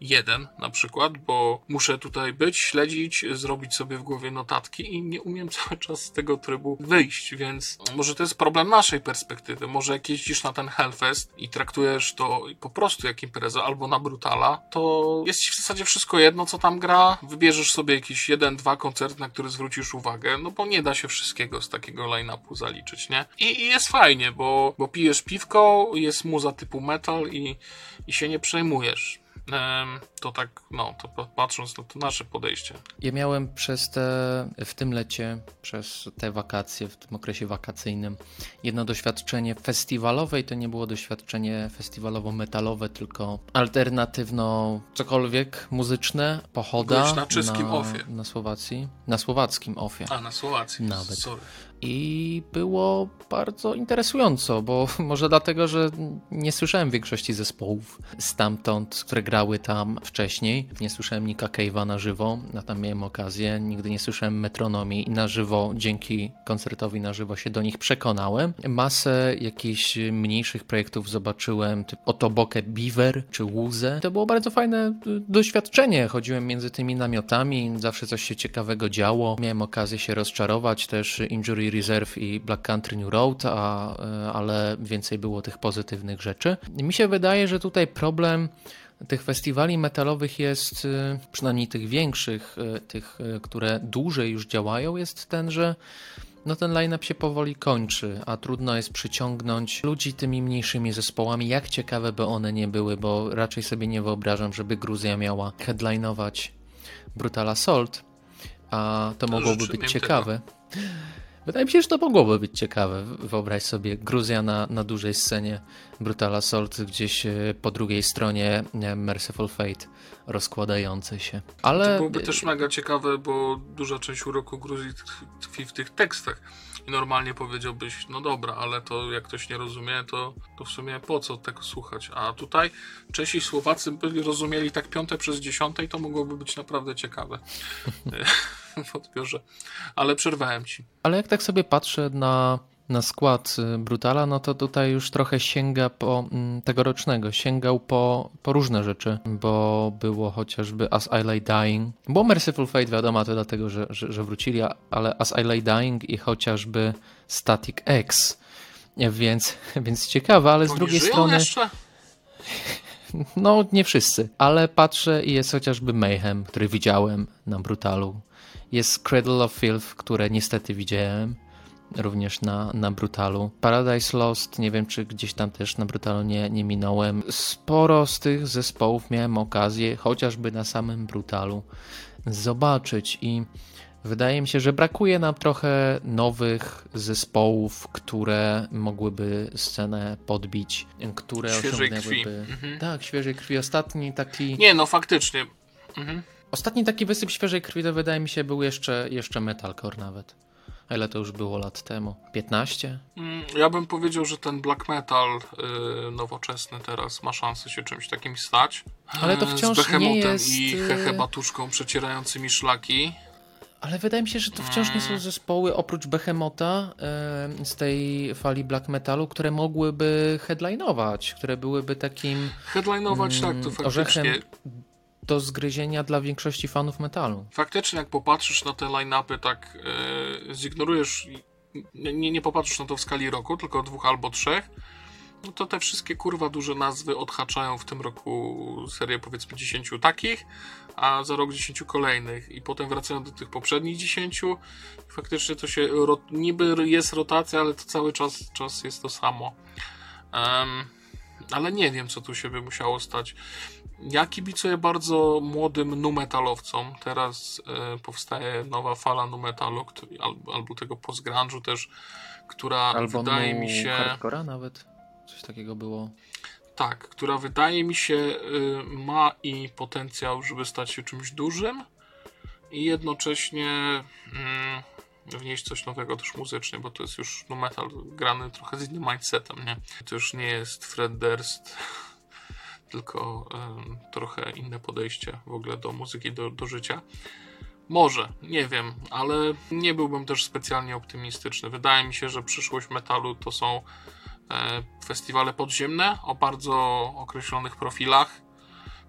jeden na przykład, bo muszę tutaj być, śledzić, zrobić sobie w głowie notatki i nie umiem (laughs) cały czas z tego trybu wyjść, więc może to jest problem naszej perspektywy. Może jak jeździsz na ten Hellfest i traktujesz to po prostu jak imprezę albo na Brutala, to jest ci w zasadzie wszystko jedno, co tam gra. Wybierzesz sobie jakiś jeden, dwa koncerty, na które zwrócisz uwagę, no bo nie da się wszystkiego z takiego line-upu zaliczyć, nie? I, i jest fajnie, bo, bo pijesz piwko, jest muza typu metal i, i się nie przejmujesz. To tak, no, to pa- patrząc na to nasze podejście. Ja miałem przez te, w tym lecie, przez te wakacje, w tym okresie wakacyjnym, jedno doświadczenie festiwalowe i to nie było doświadczenie festiwalowo-metalowe, tylko alternatywno cokolwiek muzyczne, pochoda Byłeś na czeskim na, ofie. na Słowacji, na słowackim ofie. A, na Słowacji. Nawet. Sorry. I było bardzo interesująco, bo (laughs) może dlatego, że nie słyszałem większości zespołów stamtąd, które grały tam wcześniej. Nie słyszałem Nika Cave'a na żywo, a tam miałem okazję. Nigdy nie słyszałem Metronomii i na żywo, dzięki koncertowi na żywo się do nich przekonałem. Masę jakichś mniejszych projektów zobaczyłem, typu Otoboke Beaver czy Łuzę. To było bardzo fajne y, doświadczenie. Chodziłem między tymi namiotami, zawsze coś się ciekawego działo. Miałem okazję się rozczarować też Injury Reserve i Black Country New Road, a, y, ale więcej było tych pozytywnych rzeczy. Mi się wydaje, że tutaj problem tych festiwali metalowych jest, y, przynajmniej tych większych, y, tych, które dłużej już działają, jest ten, że no ten line-up się powoli kończy, a trudno jest przyciągnąć ludzi tymi mniejszymi zespołami, jak ciekawe by one nie były, bo raczej sobie nie wyobrażam, żeby Gruzja miała headlinować Brutal Assault, a to mogłoby życzę być ciekawe. Wydaje mi się, że to mogłoby być ciekawe. Wyobraź sobie Gruzja na, na dużej scenie, Brutal Assault gdzieś e, po drugiej stronie e, Merciful Fate rozkładający się. Ale To byłoby też mega ciekawe, bo duża część uroku Gruzji tkwi w tych tekstach. I normalnie powiedziałbyś, no dobra, ale to jak ktoś nie rozumie, to, to w sumie po co tego słuchać? A tutaj Czesi i Słowacy byli rozumieli tak piąte przez dziesiąte i to mogłoby być naprawdę ciekawe (laughs) (laughs) w odbiorze. Ale przerwałem ci. Ale jak tak sobie patrzę na, na skład y, Brutala, no to tutaj już trochę sięga po mm, tegorocznego, sięgał po, po różne rzeczy, bo było chociażby As I Lay Dying, było Merciful Fate, wiadomo, to dlatego, że, że, że wrócili, ale As I Lay Dying i chociażby Static X, więc, (laughs) więc ciekawe, ale z Oni drugiej żyją strony... jeszcze? (laughs) No, nie wszyscy, ale patrzę i jest chociażby Mayhem, który widziałem na Brutalu. Jest Cradle of Filth, które niestety widziałem również na, na Brutalu. Paradise Lost, nie wiem czy gdzieś tam też na Brutalu nie, nie minąłem. Sporo z tych zespołów miałem okazję, chociażby na samym Brutalu, zobaczyć i Wydaje mi się, że brakuje nam trochę nowych zespołów, które mogłyby scenę podbić, które Świeżej krwi. osiągnęłyby. Mhm. Tak, świeżej krwi. Ostatni taki. Nie, no faktycznie. Mhm. Ostatni taki wysyp świeżej krwi to wydaje mi się był jeszcze, jeszcze Metalcore nawet. A ile to już było lat temu? 15? Mm, Ja bym powiedział, że ten black metal y, nowoczesny teraz ma szansę się czymś takim stać. Ale to Y, wciąż Z nie jest, i y- Hehe Batuszką przecierającymi szlaki. Ale wydaje mi się, że to wciąż nie są zespoły oprócz Behemota e, z tej fali black metalu, które mogłyby headlinować, które byłyby takim Headlinować tak, to mm, orzechem faktycznie. Do zgryzienia dla większości fanów metalu. Faktycznie, jak popatrzysz na te line-upy, tak y, zignorujesz, nie, nie popatrzysz na to w skali roku, tylko dwóch albo trzech, no to te wszystkie kurwa duże nazwy odhaczają w tym roku serię powiedzmy 10 takich, a za rok 10 kolejnych i potem wracają do tych poprzednich 10 i faktycznie to się, niby jest rotacja, ale to cały czas, czas jest to samo. Em, ale nie wiem, co tu się by musiało stać. Ja kibicuję bardzo młodym nu-metalowcom. Teraz e, powstaje nowa fala nu-metalu, który- albo, albo tego post-grunge'u też, która Albo wydaje mi się... hardcora nawet. Coś takiego było. tak, która wydaje mi się y, ma i potencjał, żeby stać się czymś dużym i jednocześnie mm, wnieść coś nowego też muzycznie, bo to jest już no metal grany trochę z innym mindsetem, nie? To już nie jest Fred Durst, tylko trochę inne podejście w ogóle do muzyki, do, do życia. Może, nie wiem, ale nie byłbym też specjalnie optymistyczny. Wydaje mi się, że przyszłość metalu to są e, festiwale podziemne o bardzo określonych profilach,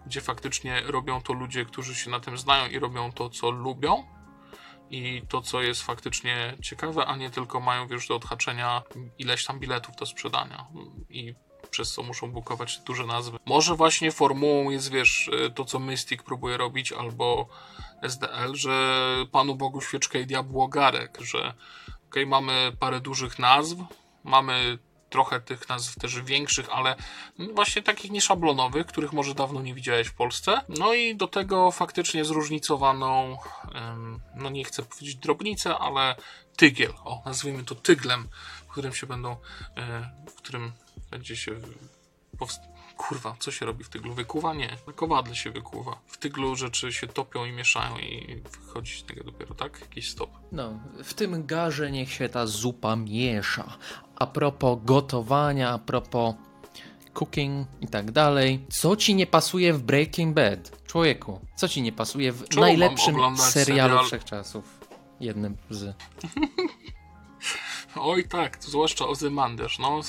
gdzie faktycznie robią to ludzie, którzy się na tym znają i robią to, co lubią i to, co jest faktycznie ciekawe, a nie tylko mają wiesz do odhaczenia ileś tam biletów do sprzedania i przez co muszą bukować duże nazwy. Może właśnie formułą jest, wiesz, to co Mystic próbuje robić, albo SDL, że Panu Bogu świeczkę i diabłu ogarek, że okay, mamy parę dużych nazw, mamy trochę tych nazw też większych, ale właśnie takich nieszablonowych, których może dawno nie widziałeś w Polsce. No i do tego faktycznie zróżnicowaną, no nie chcę powiedzieć drobnicę, ale tygiel, o nazwijmy to tyglem, w którym się będą, e, w którym będzie się powst- Kurwa, co się robi w tyglu? Wykuwa? Nie. Na kowadle się wykuwa. W tyglu rzeczy się topią i mieszają i wychodzi z tego dopiero, tak? Jakiś stop. No, w tym garze niech się ta zupa miesza. A propos gotowania, a propos cooking i tak dalej. Co ci nie pasuje w Breaking Bad? Człowieku, co ci nie pasuje w Czemu najlepszym serialu serial? wszechczasów? Jednym z. (laughs) Oj tak, zwłaszcza Ozymandiasz, no,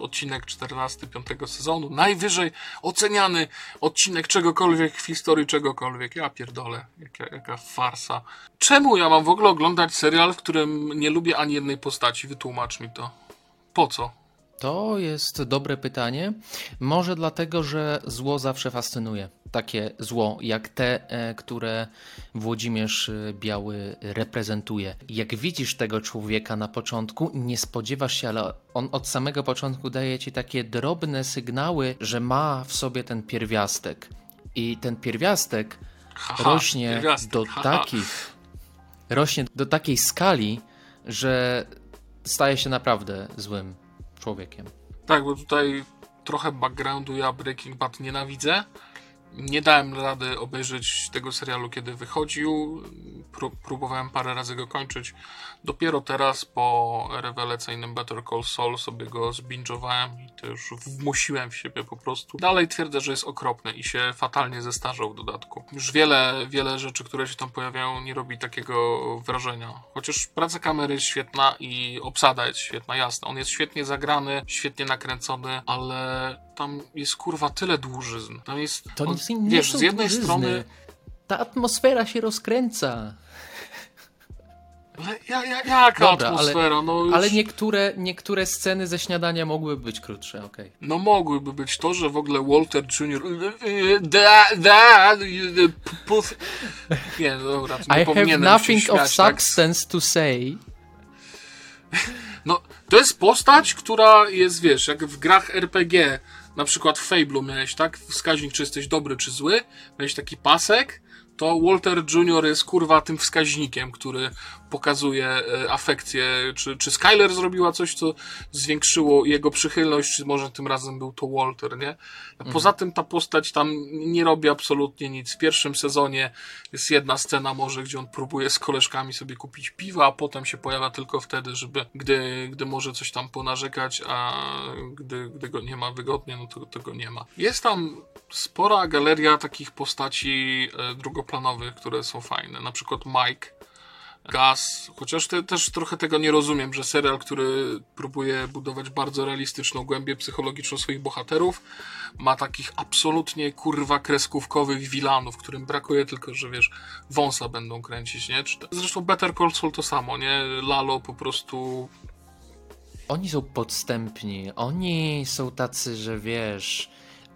odcinek 14 piątego sezonu, najwyżej oceniany odcinek czegokolwiek w historii czegokolwiek. Ja pierdolę, jaka, jaka farsa. Czemu ja mam w ogóle oglądać serial, w którym nie lubię ani jednej postaci? Wytłumacz mi to. Po co? To jest dobre pytanie. Może dlatego, że zło zawsze fascynuje. Takie zło, jak te, e, które Włodzimierz e, Biały reprezentuje. Jak widzisz tego człowieka na początku, nie spodziewasz się, ale on od samego początku daje ci takie drobne sygnały, że ma w sobie ten pierwiastek. I ten pierwiastek Haha, rośnie pierwiastek, do haha. takich, rośnie do takiej skali, że staje się naprawdę złym człowiekiem. Tak, bo tutaj trochę backgroundu ja Breaking Bad nienawidzę. Nie dałem rady obejrzeć tego serialu, kiedy wychodził. Pró- próbowałem parę razy go kończyć. Dopiero teraz, po rewelacyjnym Better Call Saul, sobie go zbingowałem i to już wmusiłem w siebie po prostu. Dalej twierdzę, że jest okropny i się fatalnie zestarzał w dodatku. Już wiele, wiele rzeczy, które się tam pojawiają, nie robi takiego wrażenia. Chociaż praca kamery jest świetna i obsada jest świetna, jasne. On jest świetnie zagrany, świetnie nakręcony, ale tam jest kurwa tyle dłużyzn. Tam jest. To on, nie, nie wiesz, są z jednej dłużyzny. strony. Ta atmosfera się rozkręca. Ale ja, ja, jaka Dobra, ale- atmosfera? no już... Ale niektóre, niektóre sceny ze śniadania mogłyby być krótsze, okej. No mogłyby być to, że w ogóle Walter Jr. Da, da, puf. Nie, no dobra, to nie I have powinienem nothing się of śmiać, tak? substance to say. No, to jest postać, która jest, wiesz, jak w grach RPG, na przykład w Fable'u miałeś, tak? Wskaźnik, czy jesteś dobry, czy zły. Miałeś taki pasek, to Walter Jr. jest kurwa tym wskaźnikiem, który pokazuje e, afekcję, czy, czy Skyler zrobiła coś, co zwiększyło jego przychylność, czy może tym razem był to Walter, nie? Poza tym ta postać tam nie robi absolutnie nic. W pierwszym sezonie jest jedna scena może, gdzie on próbuje z koleżkami sobie kupić piwa, a potem się pojawia tylko wtedy, żeby, gdy, gdy może coś tam ponarzekać, a gdy, gdy go nie ma wygodnie, no to, to go nie ma. Jest tam spora galeria takich postaci e, drugoplanowych, które są fajne. Na przykład Mike, Gaz, chociaż te, też trochę tego nie rozumiem, że serial, który próbuje budować bardzo realistyczną głębię psychologiczną swoich bohaterów, ma takich absolutnie kurwa kreskówkowych wilanów, którym brakuje tylko, że wiesz, wąsa będą kręcić, nie? Zresztą Better Call Saul to samo, nie? Lalo po prostu Oni są podstępni, oni są tacy, że wiesz,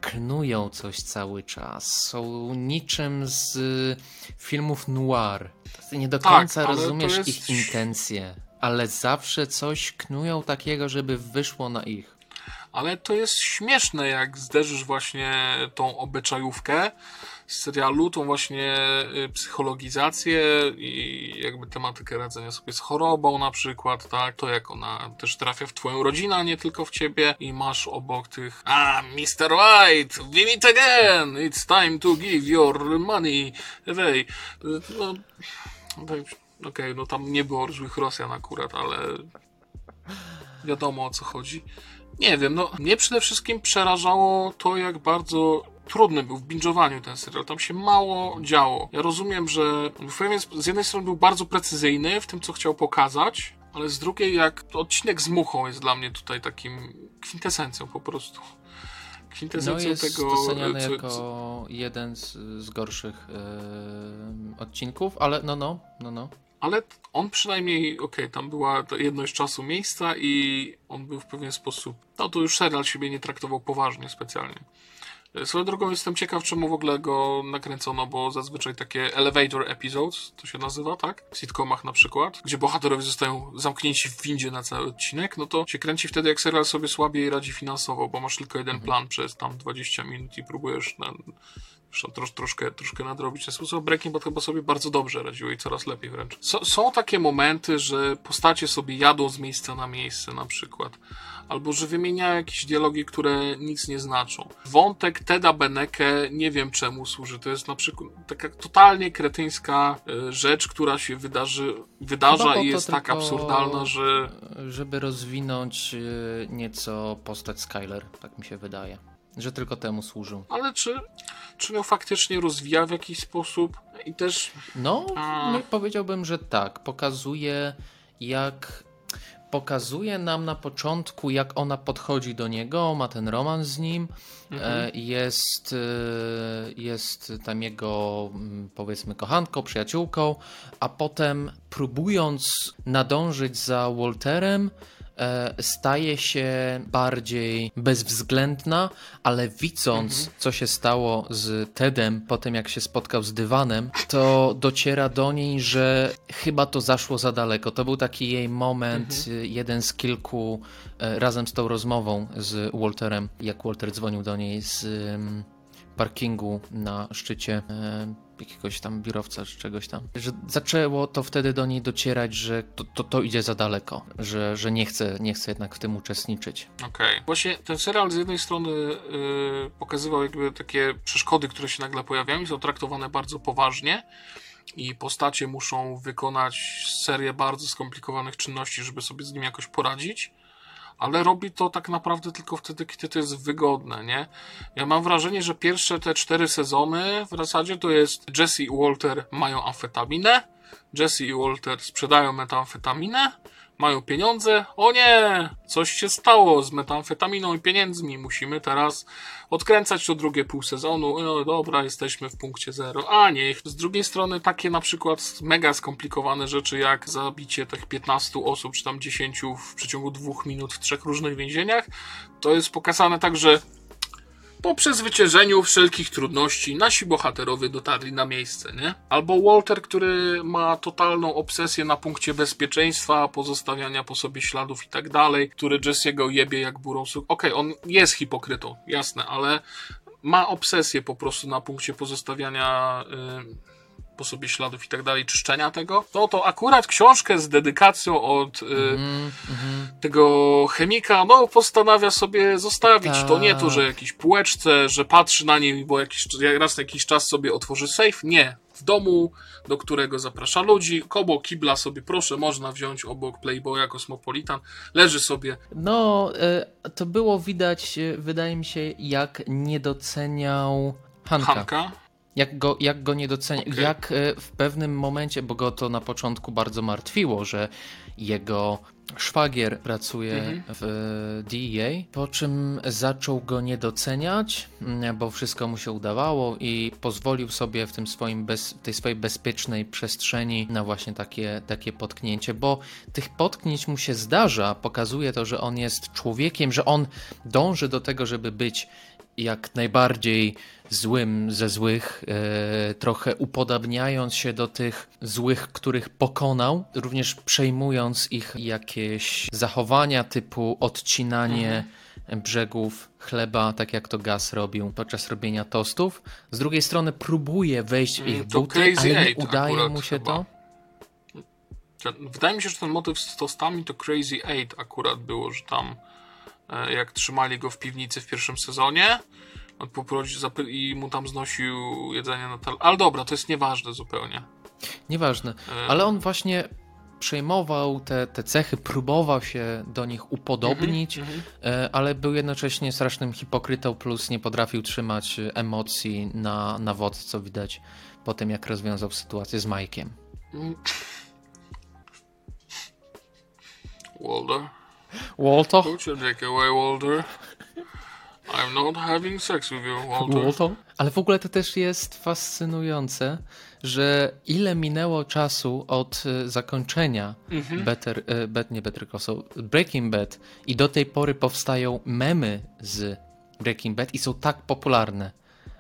knują coś cały czas. Są niczym z y, filmów noir. Nie do Tak, końca to rozumiesz jest- ich intencje, ale zawsze coś knują takiego, żeby wyszło na ich. Ale to jest śmieszne, jak zderzysz właśnie tą obyczajówkę serialu, tą właśnie y, psychologizację i jakby tematykę radzenia sobie z chorobą na przykład, tak, to jak ona też trafia w twoją rodzinę, a nie tylko w ciebie i masz obok tych a, Mr. White, we meet again, it's time to give your money away. No, okej, okay, no tam nie było złych Rosjan akurat, ale wiadomo o co chodzi. Nie wiem, no mnie przede wszystkim przerażało to, jak bardzo trudny był w binge'owaniu ten serial. Tam się mało działo. Ja rozumiem, że z jednej strony był bardzo precyzyjny w tym, co chciał pokazać, ale z drugiej, jak odcinek z muchą jest dla mnie tutaj takim kwintesencją po prostu. Kwintesencją no jest tego. Doceniany co, jako co... jeden z, z gorszych yy, odcinków, ale no, no, no, no ale on przynajmniej, okej, okay, tam była jedność czasu miejsca i on był w pewien sposób, no to już serial siebie nie traktował poważnie specjalnie. Swoją drogą jestem ciekaw, czemu w ogóle go nakręcono, bo zazwyczaj takie elevator episodes, to się nazywa, tak? W sitcomach na przykład, gdzie bohaterowie zostają zamknięci w windzie na cały odcinek, no to się kręci wtedy, jak serial sobie słabiej radzi finansowo, bo masz tylko jeden plan przez tam 20 minut i próbujesz na, trosz, troszkę, troszkę nadrobić. Sposób Breaking Bad chyba sobie bardzo dobrze radziło i coraz lepiej wręcz. So, są takie momenty, że postacie sobie jadą z miejsca na miejsce na przykład. Albo że wymieniają jakieś dialogi, które nic nie znaczą. Wątek Teda Beneke nie wiem czemu służy. To jest na przykład taka totalnie kretyńska e, rzecz, która się wydarzy, wydarza i jest tak absurdalna, że... Żeby rozwinąć e, nieco postać Skyler, tak mi się wydaje że tylko temu służył. Ale czy, czy ją faktycznie rozwija w jakiś sposób i też... No, A... powiedziałbym, że tak. Pokazuje jak... Pokazuje nam na początku, jak ona podchodzi do niego, ma ten romans z nim. Mhm. E, jest, e, jest tam jego, mm, powiedzmy, kochanką, przyjaciółką, a potem próbując nadążyć za Walterem, staje się bardziej bezwzględna, ale widząc, mhm. co się stało z Tedem po tym, jak się spotkał z dywanem, to dociera do niej, że chyba to zaszło za daleko. To był taki jej moment, mhm. jeden z kilku, e, razem z tą rozmową z Walterem, jak Walter dzwonił do niej z parkingu na szczycie e, jakiegoś tam biurowca czy czegoś tam. Że zaczęło to wtedy do niej docierać, że to, to, to idzie za daleko, że, że nie, chce, nie chce jednak w tym uczestniczyć. Okej. Okay. Właśnie ten serial z jednej strony yy, pokazywał jakby takie przeszkody, które się nagle pojawiają i są traktowane bardzo poważnie i postacie muszą wykonać serię bardzo skomplikowanych czynności, żeby sobie z nim jakoś poradzić ale robi to tak naprawdę tylko wtedy, kiedy to jest wygodne, nie? Ja mam wrażenie, że pierwsze te cztery sezony w zasadzie to jest Jesse i Walter mają amfetaminę, Jesse i Walter sprzedają metamfetaminę, mają pieniądze. O nie! Coś się stało z metamfetaminą i pieniędzmi. Musimy teraz odkręcać to drugie pół sezonu. No dobra, jesteśmy w punkcie zero. A niech. Z drugiej strony takie na przykład mega skomplikowane rzeczy jak zabicie tych 15 osób, czy tam 10 w przeciągu dwóch minut w trzech różnych więzieniach, to jest pokazane tak, że po przezwyciężeniu wszelkich trudności nasi bohaterowie dotarli na miejsce, nie? Albo Walter, który ma totalną obsesję na punkcie bezpieczeństwa, pozostawiania po sobie śladów i tak dalej, który Jesse'ego jebie jak burą Okej, okay, on jest hipokrytą, jasne, ale ma obsesję po prostu na punkcie pozostawiania... Yy po sobie śladów i tak dalej, czyszczenia tego, no to akurat książkę z dedykacją od y, mm -hmm. tego chemika, no postanawia sobie zostawić. Ta. To nie to, że jakiś półeczce, że patrzy na niej, bo jakiś, raz na jakiś czas sobie otworzy safe. Nie. W domu, do którego zaprasza ludzi, koło kibla sobie proszę, można wziąć obok Playboya Cosmopolitan, leży sobie. No, y, to było widać, y, wydaje mi się, jak nie doceniał Hanka. Hanka? Jak go, jak go nie docenia, okay. jak e, w pewnym momencie, bo go to na początku bardzo martwiło, że jego szwagier pracuje mhm. w DEA, po czym zaczął go nie doceniać, bo wszystko mu się udawało i pozwolił sobie w tym swoim bez, tej swojej bezpiecznej przestrzeni na właśnie takie, takie potknięcie, bo tych potknięć mu się zdarza, pokazuje to, że on jest człowiekiem, że on dąży do tego, żeby być jak najbardziej złym ze złych, e, trochę upodabniając się do tych złych, których pokonał, również przejmując ich jakieś zachowania typu odcinanie brzegów chleba, tak jak to Gaz robił podczas robienia tostów. Z drugiej strony próbuje wejść w ich Mm, buty, ale nie udaje mu się chyba. to. Wydaje mi się, że ten motyw z tostami to Crazy Eight akurat było, że tam jak trzymali go w piwnicy w pierwszym sezonie on poprosił zapy- i mu tam znosił jedzenie na tal. Ale dobra, to jest nieważne zupełnie. Nieważne. E, Ale on właśnie przejmował te, te cechy, próbował się do nich upodobnić, Mhm, e, ale był jednocześnie strasznym hipokrytą, plus nie potrafił trzymać e, emocji na, na wodze, co widać po tym, jak rozwiązał sytuację z Mike'iem. Mm. Walder, Walter? put your dick away, Walder. I'm not having sex with you, Walter. Walter? Ale w ogóle to też jest fascynujące, że ile minęło czasu od e, zakończenia Mhm. Better, e, Bet, nie Better Call Saul, Breaking Bad i do tej pory powstają memy z Breaking Bad i są tak popularne.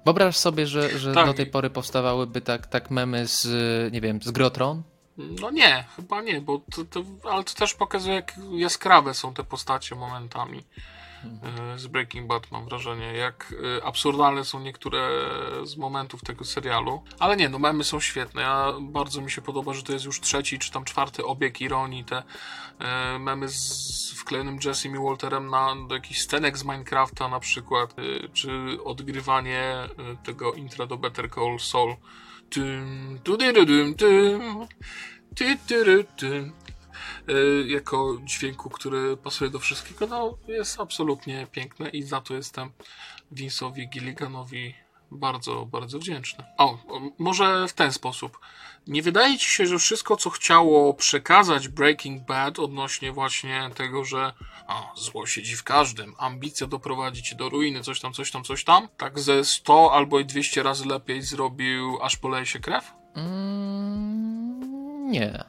Wyobraź sobie, że, że Tak. do tej pory powstawałyby tak, tak memy z, nie wiem, z Grotron? No nie, chyba nie, bo to, to, ale to też pokazuje, jak jaskrawe są te postacie momentami e, z Breaking Bad, mam wrażenie. Jak e, absurdalne są niektóre z momentów tego serialu. Ale nie, no memy są świetne. Ja, bardzo mi się podoba, że to jest już trzeci czy tam czwarty obieg ironii. Te e, memy z wklejonym Jessim i Walterem na do jakichś scenek z Minecrafta na przykład, czy odgrywanie tego intra do Better Call Saul. Y, jako dźwięku, który pasuje do wszystkiego, no jest absolutnie piękne i za to jestem Vince'owi Gilliganowi bardzo, bardzo wdzięczny. O, może w ten sposób. Nie wydaje ci się, że wszystko, co chciało przekazać Breaking Bad odnośnie właśnie tego, że a, zło siedzi w każdym, ambicja doprowadzi cię do ruiny, coś tam, coś tam, coś tam, tak ze 100 albo i 200 razy lepiej zrobił, aż poleje się krew? Mm, nie.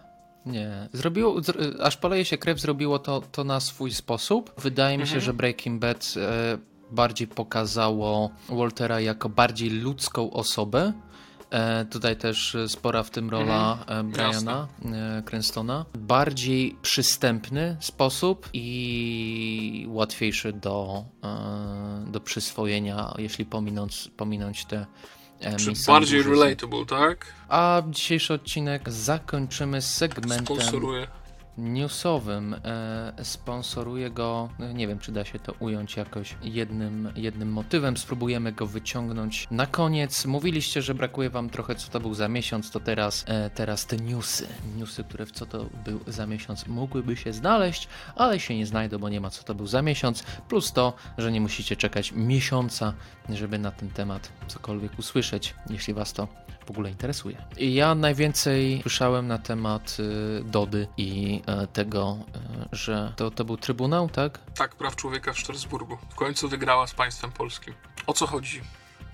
Nie. Zrobiło, zr- aż poleje się krew, zrobiło to, to na swój sposób. Wydaje mi się, że Breaking Bad e, bardziej pokazało Waltera jako bardziej ludzką osobę. E, tutaj też e, spora w tym rola e, Briana Cranstona. Bardziej przystępny sposób i łatwiejszy do, do przyswojenia, jeśli pominąć, pominąć te Czy miejscami bardziej relatable, tak? a dzisiejszy odcinek zakończymy segmentem Sponsoruje. Newsowym. E, sponsoruje go, nie wiem czy da się to ująć jakoś jednym, jednym motywem. Spróbujemy go wyciągnąć na koniec. Mówiliście, że brakuje wam trochę co to był za miesiąc, to teraz, e, teraz te newsy. Newsy, które w co to był za miesiąc mogłyby się znaleźć, ale się nie znajdą, bo nie ma co to był za miesiąc. Plus to, że nie musicie czekać miesiąca, żeby na ten temat cokolwiek usłyszeć, jeśli was to w ogóle interesuje. Ja najwięcej słyszałem na temat y, Dody i tego, e, że to, to był Trybunał, tak? Tak, praw człowieka w Strasburgu. W końcu wygrała z państwem polskim. O co chodzi?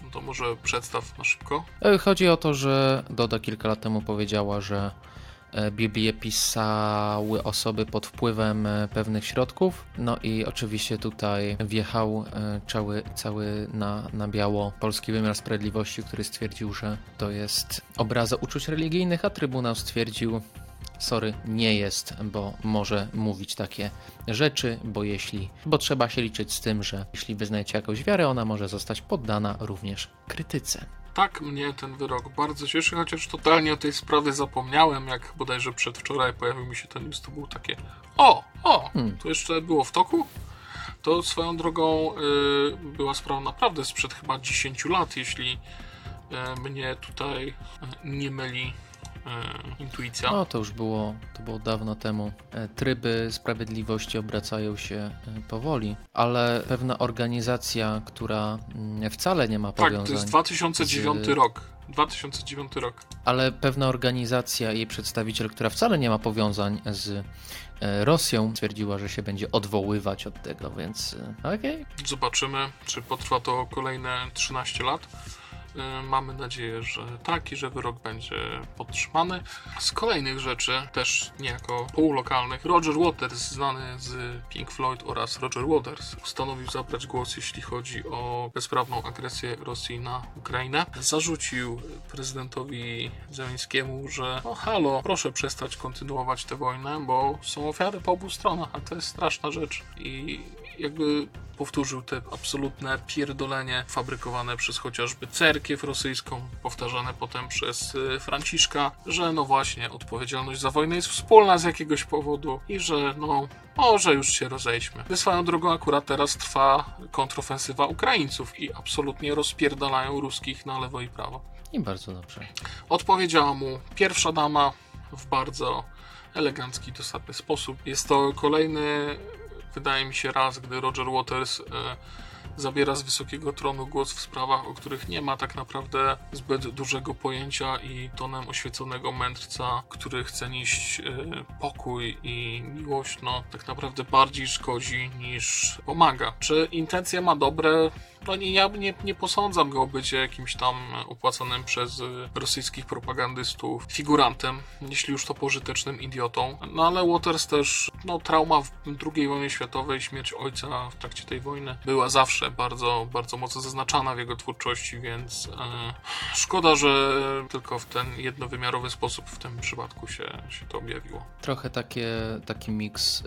No to może przedstaw na szybko. E, Chodzi o to, że Doda kilka lat temu powiedziała, że e, Biblię pisały osoby pod wpływem e, pewnych środków. No i oczywiście tutaj wjechał e, cały, cały na, na biało polski wymiar sprawiedliwości, który stwierdził, że to jest obraza uczuć religijnych, a Trybunał stwierdził, sorry, nie jest, bo może mówić takie rzeczy, bo jeśli, bo trzeba się liczyć z tym, że jeśli wyznajecie jakąś wiarę, ona może zostać poddana również krytyce. Tak mnie ten wyrok bardzo cieszy, chociaż totalnie o tej sprawie zapomniałem, jak bodajże przedwczoraj pojawił mi się ten news, to było takie o, o, Hmm. to jeszcze było w toku? To swoją drogą y, była sprawa naprawdę sprzed chyba 10 lat, jeśli y, mnie tutaj y, nie myli y, intuicja. No to już było, to było dawno temu. E, Tryby sprawiedliwości obracają się e, powoli, ale pewna organizacja, która mm, wcale nie ma tak, powiązań, to jest 2009 z- rok. 2009 rok. ale pewna organizacja, jej przedstawiciel, która wcale nie ma powiązań z e, Rosją, stwierdziła, że się będzie odwoływać od tego, więc okej. Zobaczymy, czy potrwa to kolejne 13 lat. Y, Mamy nadzieję, że tak i że wyrok będzie podtrzymany. Z kolejnych rzeczy, też niejako półlokalnych, Roger Waters, znany z Pink Floyd oraz Roger Waters, postanowił zabrać głos, jeśli chodzi o bezprawną agresję Rosji na Ukrainę. Zarzucił prezydentowi Zeleńskiemu, że no halo, proszę przestać kontynuować tę wojnę, bo są ofiary po obu stronach, a to jest straszna rzecz. I jakby powtórzył te absolutne pierdolenie fabrykowane przez chociażby cerkiew rosyjską, powtarzane potem przez y, Franciszka, że no właśnie odpowiedzialność za wojnę jest wspólna z jakiegoś powodu i że no może już się rozejdźmy. Swoją drogą akurat teraz trwa kontrofensywa Ukraińców i absolutnie rozpierdalają ruskich na lewo i prawo. I bardzo dobrze. Odpowiedziała mu pierwsza dama w bardzo elegancki, dosadny sposób. Jest to kolejny, wydaje mi się, raz, gdy Roger Waters e, zabiera z wysokiego tronu głos w sprawach, o których nie ma tak naprawdę zbyt dużego pojęcia i tonem oświeconego mędrca, który chce nieść e, pokój i miłość, no tak naprawdę bardziej szkodzi niż pomaga. Czy intencje ma dobre? No nie, ja nie, nie posądzam go o bycie jakimś tam opłacanym przez y, rosyjskich propagandystów figurantem, jeśli już to pożytecznym idiotą. No ale Waters też, no trauma w II wojnie światowej, śmierć ojca w trakcie tej wojny była zawsze bardzo, bardzo mocno zaznaczana w jego twórczości, więc e, szkoda, że tylko w ten jednowymiarowy sposób w tym przypadku się, się to objawiło. Trochę takie, taki miks y,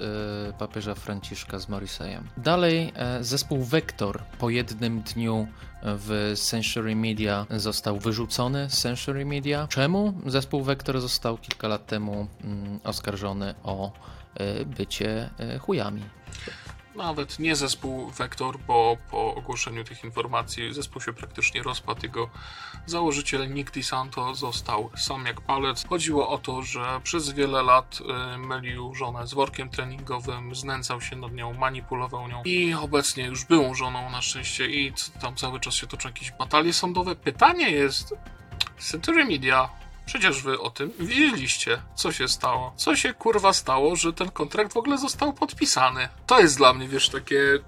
papieża Franciszka z Morriseyem. Dalej e, zespół Vector po jednym dniu w Century Media został wyrzucony z Century Media. Czemu? Zespół Vector został kilka lat temu mm, oskarżony o y, bycie y, chujami. Nawet nie zespół Vector, bo po ogłoszeniu tych informacji zespół się praktycznie rozpadł. Jego założyciel Nick DiSanto został sam jak palec. Chodziło o to, że przez wiele lat y, mylił żonę z workiem treningowym, znęcał się nad nią, manipulował nią i obecnie już byłą żoną na szczęście i tam cały czas się toczą jakieś batalie sądowe. Pytanie jest, Century Media Przecież wy o tym wiedzieliście, co się stało. Co się kurwa stało, że ten kontrakt w ogóle został podpisany. To jest dla mnie, wiesz, takie.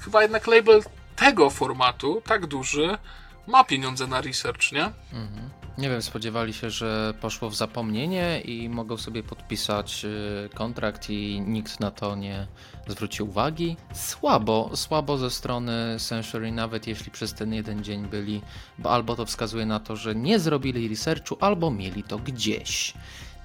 Chyba jednak label tego formatu, tak duży, ma pieniądze na research, nie? Nie wiem, spodziewali się, że poszło w zapomnienie i mogą sobie podpisać y, kontrakt i nikt na to nie zwrócił uwagi. Słabo, słabo ze strony Century, nawet jeśli przez ten jeden dzień byli, bo albo to wskazuje na to, że nie zrobili researchu, albo mieli to gdzieś.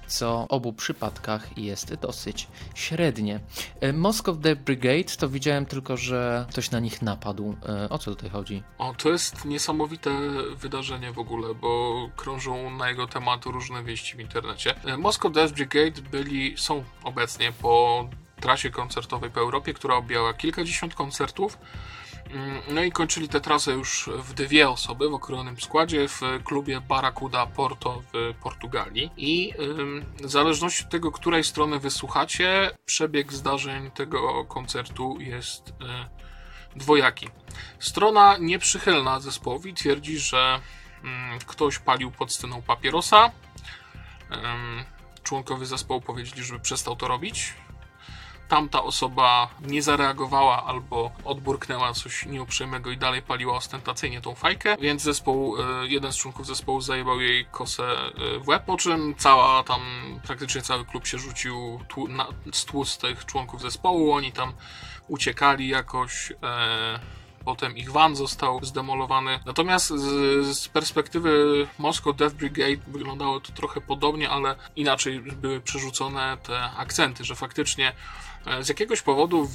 Co w obu przypadkach jest dosyć średnie. Y, Moscow Death Brigade to widziałem tylko, że ktoś na nich napadł. Y, O co tutaj chodzi? O, to jest niesamowite wydarzenie w ogóle, bo krążą na jego temat różne wieści w internecie. E, Moscow Death Brigade byli, są obecnie po trasie koncertowej po Europie, która objęła kilkadziesiąt koncertów. Mm, No i kończyli tę trasę już w dwie osoby w okrojonym składzie w klubie Barracuda Porto w Portugalii. I w zależności od tego, której strony wysłuchacie, przebieg zdarzeń tego koncertu jest y, dwojaki. Strona nieprzychylna zespołowi twierdzi, że mm, ktoś palił pod sceną papierosa. Członkowie zespołu powiedzieli, żeby przestał to robić. Tamta osoba nie zareagowała albo odburknęła coś nieuprzejmego i dalej paliła ostentacyjnie tą fajkę, więc zespół, e, jeden z członków zespołu zajebał jej kosę e, w łeb, po czym cała tam, praktycznie cały klub się rzucił na, z tłustych członków zespołu, oni tam uciekali jakoś, e, potem ich van został zdemolowany. Natomiast z, z perspektywy Moscow Death Brigade wyglądało to trochę podobnie, ale inaczej były przerzucone te akcenty, że faktycznie z jakiegoś powodu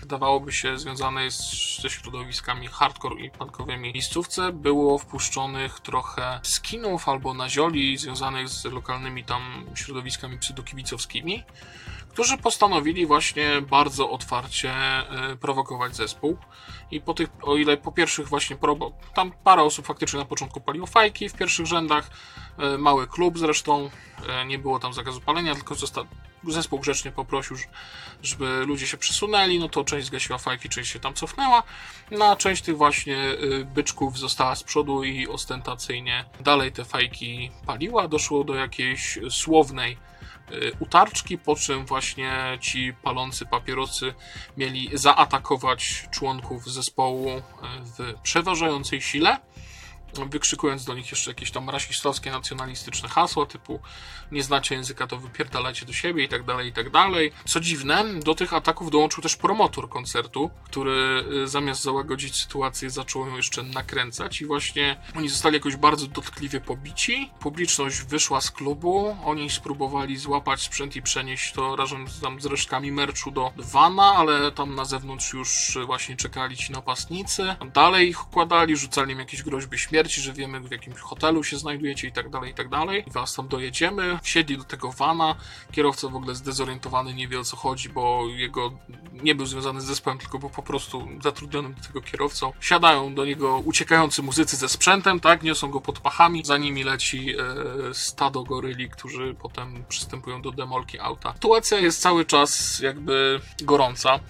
wydawałoby się związanej z, ze środowiskami hardcore i punkowymi miejscówce było wpuszczonych trochę skinów albo nazioli związanych z lokalnymi tam środowiskami psydokibicowskimi którzy postanowili właśnie bardzo otwarcie e, prowokować zespół. I po tych, o ile po pierwszych właśnie probo, tam parę osób faktycznie na początku paliło fajki w pierwszych rzędach, e, mały klub zresztą, e, nie było tam zakazu palenia, tylko zosta- zespół grzecznie poprosił, żeby ludzie się przesunęli, no to część zgasiła fajki, część się tam cofnęła, no a część tych właśnie e, byczków została z przodu i ostentacyjnie dalej te fajki paliła, doszło do jakiejś słownej y, utarczki, po czym właśnie ci palący papierosy mieli zaatakować członków zespołu y, w przeważającej sile. Wykrzykując do nich jeszcze jakieś tam rasistowskie, nacjonalistyczne hasła typu nie znacie języka, to wypierdalacie do siebie i tak dalej, i tak dalej. Co dziwne, do tych ataków dołączył też promotor koncertu, który y, zamiast załagodzić sytuację zaczął ją jeszcze nakręcać i właśnie oni zostali jakoś bardzo dotkliwie pobici. Publiczność wyszła z klubu, oni spróbowali złapać sprzęt i przenieść to razem z, tam z resztkami merchu do vana, ale tam na zewnątrz już właśnie czekali ci napastnicy. Dalej ich układali, rzucali im jakieś groźby śmierci, że wiemy w jakim hotelu się znajdujecie i tak dalej, i tak dalej. I was tam dojedziemy. Wsiedli do tego vana. Kierowca w ogóle zdezorientowany, nie wie o co chodzi, bo jego nie był związany z zespołem, tylko był po prostu zatrudnionym do tego kierowcą. Siadają do niego uciekający muzycy ze sprzętem, tak? Niosą go pod pachami. Za nimi leci e, stado goryli, którzy potem przystępują do demolki auta. Sytuacja jest cały czas jakby gorąca.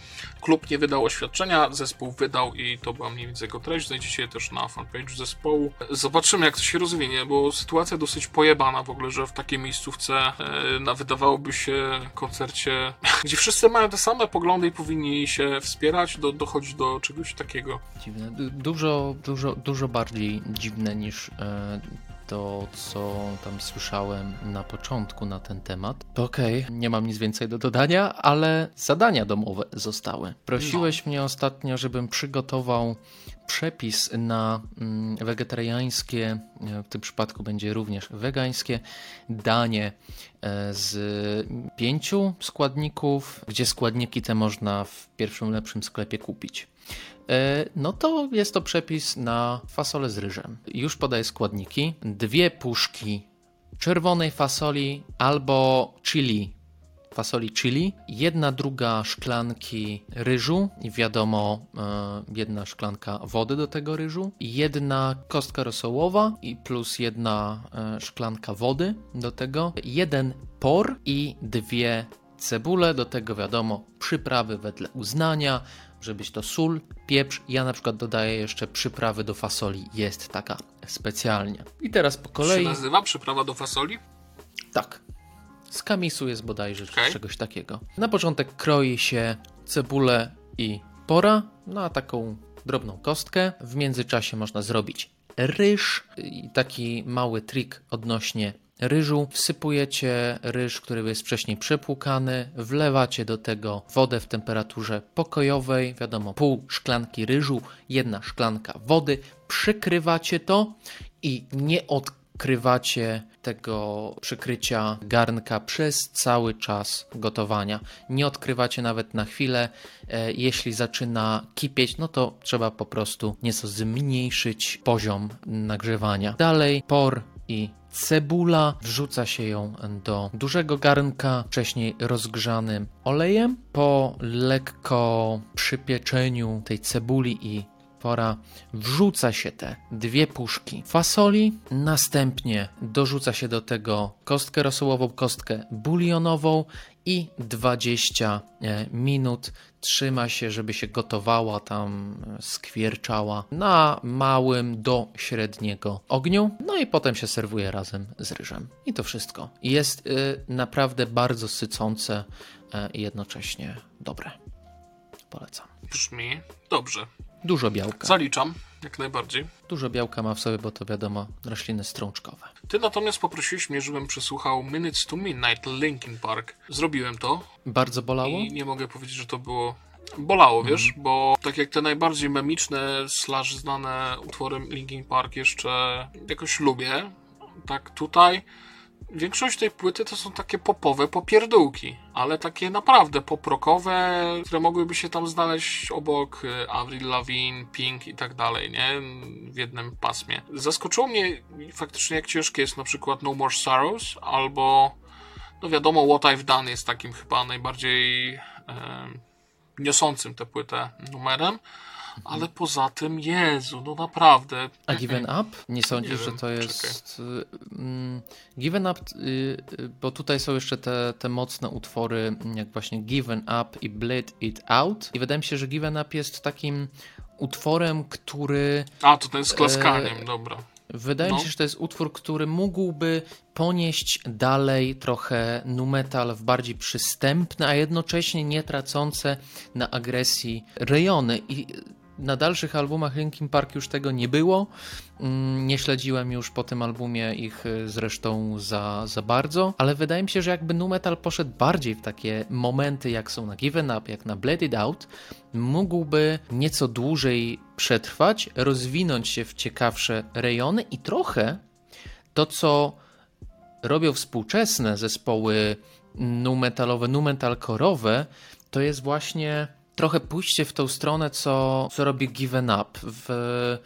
Klub nie wydał oświadczenia, zespół wydał i to była mniej więcej jego treść. Znajdziecie je też na fanpage zespołu. Zobaczymy, jak to się rozwinie, bo sytuacja dosyć pojebana w ogóle, że w takiej miejscówce e, na wydawałoby się koncercie, (laughs) gdzie wszyscy mają te same poglądy i powinni się wspierać, do, dochodzi do czegoś takiego. Dziwne. Du- Dużo, dużo, dużo bardziej dziwne niż e, to, co tam słyszałem na początku na ten temat. Okej, nie mam nic więcej do dodania, ale zadania domowe zostały. Prosiłeś mnie ostatnio, żebym przygotował przepis na mm, wegetariańskie, e, w tym przypadku będzie również wegańskie danie e, z pięciu składników, gdzie składniki te można w pierwszym lepszym sklepie kupić. E, No to jest to przepis na fasolę z ryżem. Już podaję składniki. Dwie puszki czerwonej fasoli albo chili, fasoli chili, jedna druga szklanki ryżu. Wiadomo e, jedna szklanka wody do tego ryżu, jedna kostka rosołowa i plus jedna e, szklanka wody do tego, jeden por i dwie cebule, do tego wiadomo przyprawy wedle uznania, żebyś to sól, pieprz. Ja na przykład dodaję jeszcze przyprawy do fasoli, jest taka specjalnie. I teraz po Się kolei. nazywa przyprawa do fasoli? Tak. Z kamisu jest bodajże czy Okej. czegoś takiego. Na początek kroi się cebulę i pora na taką drobną kostkę. W międzyczasie można zrobić ryż. I taki mały trik odnośnie ryżu. Wsypujecie ryż, który jest wcześniej przepłukany, wlewacie do tego wodę w temperaturze pokojowej, wiadomo, pół szklanki ryżu, jedna szklanka wody, przykrywacie to i nie odkrywacie tego przykrycia garnka przez cały czas gotowania. Nie odkrywacie nawet na chwilę. E, Jeśli zaczyna kipieć, no to trzeba po prostu nieco zmniejszyć poziom nagrzewania. Dalej por i cebula. Wrzuca się ją do dużego garnka, wcześniej rozgrzanym olejem. Po lekko przypieczeniu tej cebuli i pora wrzuca się te dwie puszki fasoli, następnie dorzuca się do tego kostkę rosołową, kostkę bulionową i 20 e, minut trzyma się, żeby się gotowała tam, skwierczała na małym do średniego ogniu. No i potem się serwuje razem z ryżem. I to wszystko. Jest e, naprawdę bardzo sycące e, i jednocześnie dobre. Polecam. Brzmi dobrze. Dużo białka. Zaliczam, jak najbardziej. Dużo białka ma w sobie, bo to wiadomo, rośliny strączkowe. Ty natomiast poprosiłeś mnie, żebym przesłuchał Minutes to Midnight Linkin Park. Zrobiłem to Bardzo bolało? i nie mogę powiedzieć, że to było... Bolało, wiesz, bo tak jak te najbardziej memiczne slash znane utwory Linkin Park jeszcze jakoś lubię, tak tutaj większość tej płyty to są takie popowe popierdółki, ale takie naprawdę poprokowe, które mogłyby się tam znaleźć obok y, Avril Lavigne, Pink i tak dalej, nie? W jednym pasmie. Zaskoczyło mnie faktycznie jak ciężkie jest na przykład No More Sorrows albo no wiadomo What I've Done jest takim chyba najbardziej e, niosącym tę płytę numerem, ale poza tym Jezu, no naprawdę. A Given (laughs) Up? Nie sądzisz, Nie że wiem, to jest. y, mm, Given Up, y, y, bo tutaj są jeszcze te, te mocne utwory, jak właśnie Given Up i Bleed It Out. I wydaje mi się, że Given Up jest takim utworem, który. A, to ten z klaskaniem, dobra. Wydaje mi No. się, że to jest utwór, który mógłby ponieść dalej trochę nu metal w bardziej przystępne, a jednocześnie nie tracące na agresji rejony. I na dalszych albumach Linkin Park już tego nie było. Mm, Nie śledziłem już po tym albumie ich y, zresztą za, za bardzo, ale wydaje mi się, że jakby nu metal poszedł bardziej w takie momenty, jak są na Given Up, jak na Bled It Out, mógłby nieco dłużej przetrwać, rozwinąć się w ciekawsze rejony i trochę to, co robią współczesne zespoły nu metalowe, nu metalkorowe, to jest właśnie trochę pójście w tą stronę, co, co robi Given Up w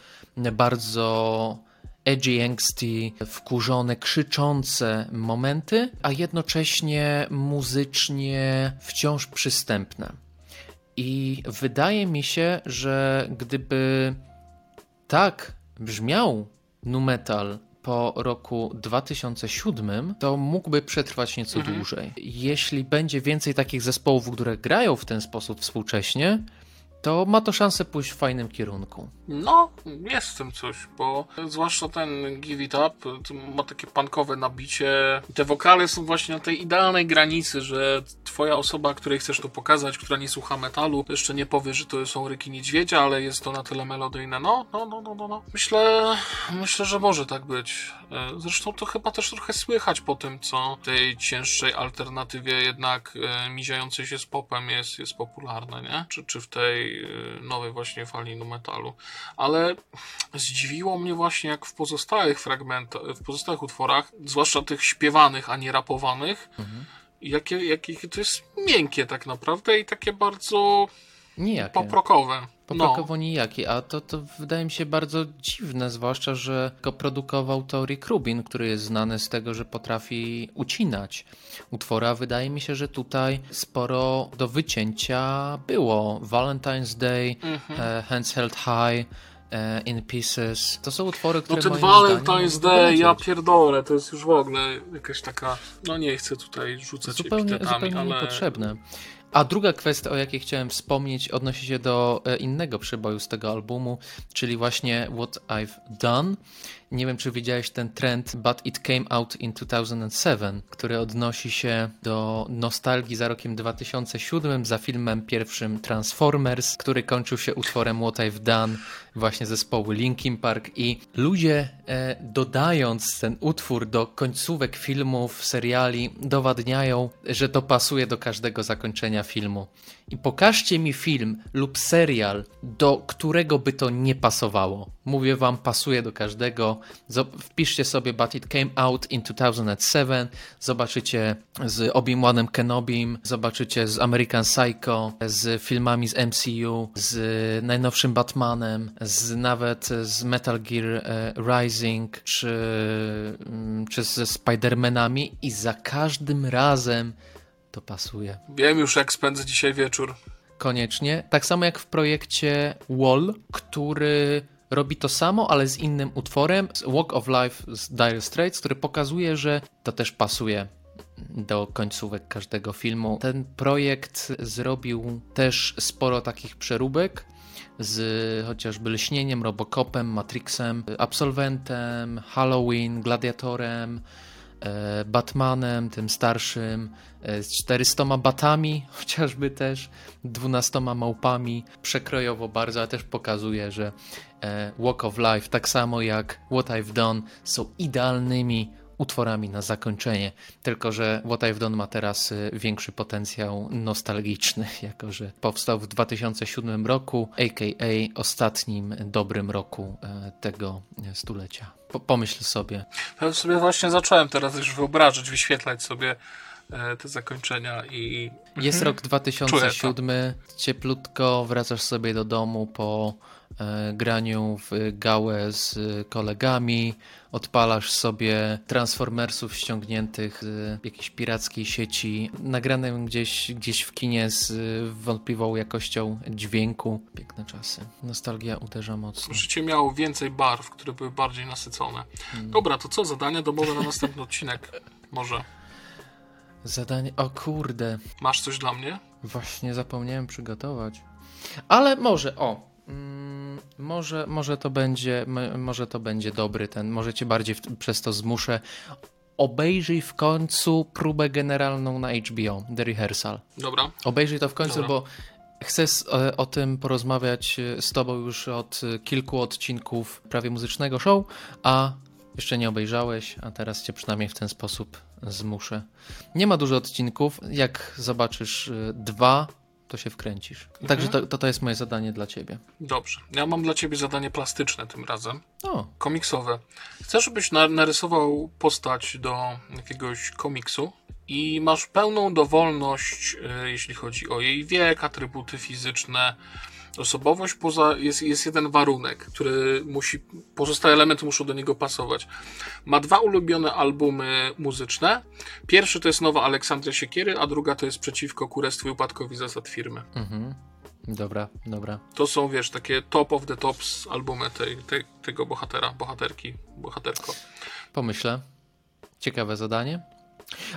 bardzo edgy, angsty, wkurzone, krzyczące momenty, a jednocześnie muzycznie wciąż przystępne. I wydaje mi się, że gdyby tak brzmiał nu metal po roku 2007, to mógłby przetrwać nieco dłużej. Jeśli będzie więcej takich zespołów, które grają w ten sposób współcześnie, to ma to szansę pójść w fajnym kierunku. No, jest w tym coś, bo zwłaszcza ten Give It Up ma takie punkowe nabicie. Te wokale są właśnie na tej idealnej granicy, że twoja osoba, której chcesz to pokazać, która nie słucha metalu, jeszcze nie powie, że to są ryki niedźwiedzia, ale jest to na tyle melodyjne. No, no, no, no, no, no. Myślę, myślę, że może tak być. E, Zresztą to chyba też trochę słychać po tym, co tej cięższej alternatywie jednak e, miziającej się z popem jest, jest popularne, nie? Czy, czy w tej e, nowej właśnie fali nu metalu. Ale zdziwiło mnie właśnie, jak w pozostałych fragmentach, w pozostałych utworach, zwłaszcza tych śpiewanych, a nie rapowanych, jakie, jakie to jest miękkie tak naprawdę i takie bardzo Nijakie. poprokowe. No. Popakowo nijakie, a to, to wydaje mi się bardzo dziwne, zwłaszcza, że go produkował to Rick Rubin, który jest znany z tego, że potrafi ucinać utwory, a wydaje mi się, że tutaj sporo do wycięcia było. Valentine's Day, Mhm. e, Hands Held High, e, In Pieces. To są utwory, No które ten moim Valentine's Day, ja pierdolę, to jest już w ogóle jakaś taka, no nie chcę tutaj rzucać zupełnie, epitetami, zupełnie ale... niepotrzebne. A druga kwestia, o jakiej chciałem wspomnieć, odnosi się do e, innego przeboju z tego albumu, czyli właśnie What I've Done. Nie wiem, czy widziałeś ten trend, but it came out in 2007, który odnosi się do nostalgii za rokiem 2007, za filmem pierwszym Transformers, który kończył się utworem What I've Done, właśnie zespołu Linkin Park i ludzie e, dodając ten utwór do końcówek filmów, seriali, dowadniają, że to pasuje do każdego zakończenia filmu. I pokażcie mi film lub serial, do którego by to nie pasowało. Mówię wam, pasuje do każdego. Wpiszcie sobie But It Came Out in 2007, zobaczycie z Obi-Wanem Kenobim, zobaczycie z American Psycho, z filmami z MCU, z najnowszym Batmanem, z nawet z Metal Gear e, Rising, czy, mm, czy ze Spider-Manami i za każdym razem to pasuje. Wiem już, jak spędzę dzisiaj wieczór. Koniecznie. Tak samo jak w projekcie Wall, który robi to samo, ale z innym utworem. Walk of Life z Dire Straits, który pokazuje, że to też pasuje do końcówek każdego filmu. Ten projekt zrobił też sporo takich przeróbek z chociażby Lśnieniem, Robocopem, Matrixem, Absolwentem, Halloween, Gladiatorem, e, Batmanem, tym starszym, e, z 400 batami, (laughs) chociażby też, 12 małpami, przekrojowo bardzo, ale też pokazuje, że Walk of Life, tak samo jak What I've Done, są idealnymi utworami na zakończenie. Tylko, że What I've Done ma teraz y, większy potencjał nostalgiczny, (laughs) jako że powstał w 2007 roku, a.k.a. ostatnim dobrym roku e, tego e, stulecia. Po, pomyśl sobie. Ja sobie właśnie zacząłem teraz już wyobrażać, wyświetlać sobie e, te zakończenia i Jest rok 2007, cieplutko, wracasz sobie do domu po e, graniu w gałę z kolegami, odpalasz sobie Transformersów ściągniętych z jakiejś pirackiej sieci, nagranym gdzieś, gdzieś w kinie z wątpliwą jakością dźwięku. Piękne czasy. Nostalgia uderza mocno. życie miało więcej barw, które były bardziej nasycone. Dobra, to co? Zadania domowe na następny (laughs) odcinek? Może. Zadanie... O kurde, Masz coś dla mnie? Właśnie zapomniałem przygotować. Ale może, o. mm, Może, może, to będzie, może to będzie dobry ten. Może cię bardziej w, przez to zmuszę. Obejrzyj w końcu próbę generalną na HBO, The Rehearsal. Dobra. Obejrzyj to w końcu, Dobra. bo Chcę e, o tym porozmawiać e, z Tobą już od e, kilku odcinków prawie muzycznego show, a jeszcze nie obejrzałeś, a teraz Cię przynajmniej w ten sposób zmuszę. Nie ma dużo odcinków. Jak zobaczysz dwa, to się wkręcisz. Także to, to, to jest moje zadanie dla Ciebie. Dobrze. Ja mam dla ciebie zadanie plastyczne tym razem. O, Komiksowe. Chcę, żebyś na- narysował postać do jakiegoś komiksu i masz pełną dowolność, e, jeśli chodzi o jej wiek, atrybuty fizyczne, osobowość. Poza jest, jest jeden warunek, który musi, pozostałe elementy muszą do niego pasować. Ma dwa ulubione albumy muzyczne. Pierwszy to jest nowa Aleksandra Siekiery, a druga to jest przeciwko kurestwu i upadkowi zasad firmy. mhm. Dobra, dobra. To są, wiesz, takie top of the tops albumy tej, tej, tego bohatera, bohaterki, bohaterko. Pomyślę. Ciekawe zadanie.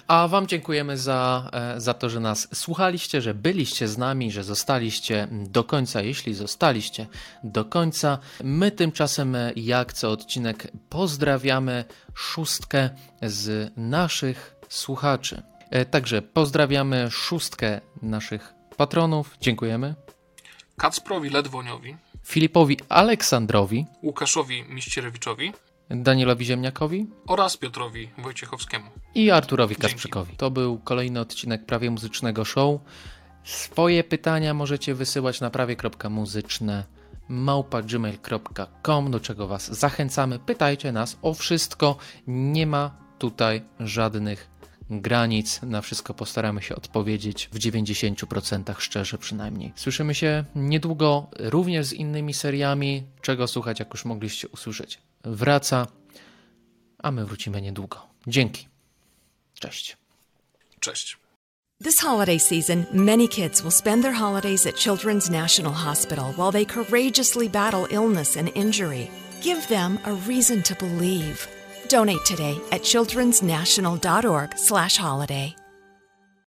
A Wam dziękujemy za, e, za to, że nas słuchaliście, że byliście z nami, że zostaliście do końca. Jeśli zostaliście do końca, my tymczasem, e, jak co odcinek, pozdrawiamy szóstkę z naszych słuchaczy. E, Także pozdrawiamy szóstkę naszych patronów. Dziękujemy. Kacprowi Ledwoniowi, Filipowi Aleksandrowi, Łukaszowi Miścierewiczowi Danielowi Ziemniakowi, oraz Piotrowi Wojciechowskiemu. i Arturowi. Kasprzykowi. To był kolejny odcinek prawie muzycznego show. Swoje pytania możecie wysyłać na prawie.muzyczne małpa.gmail.com, do czego Was zachęcamy. Pytajcie nas o wszystko. Nie ma tutaj żadnych granic. Na wszystko postaramy się odpowiedzieć w 90% szczerze przynajmniej. Słyszymy się niedługo również z innymi seriami. Czego słuchać, jak już mogliście usłyszeć. Wraca, a my wrócimy niedługo. Dzięki. Cześć. Cześć. This holiday season, many kids will spend their holidays at Children's National Hospital while they courageously battle illness and injury. Give them a reason to believe. Donate today at childrensnational.org/holiday.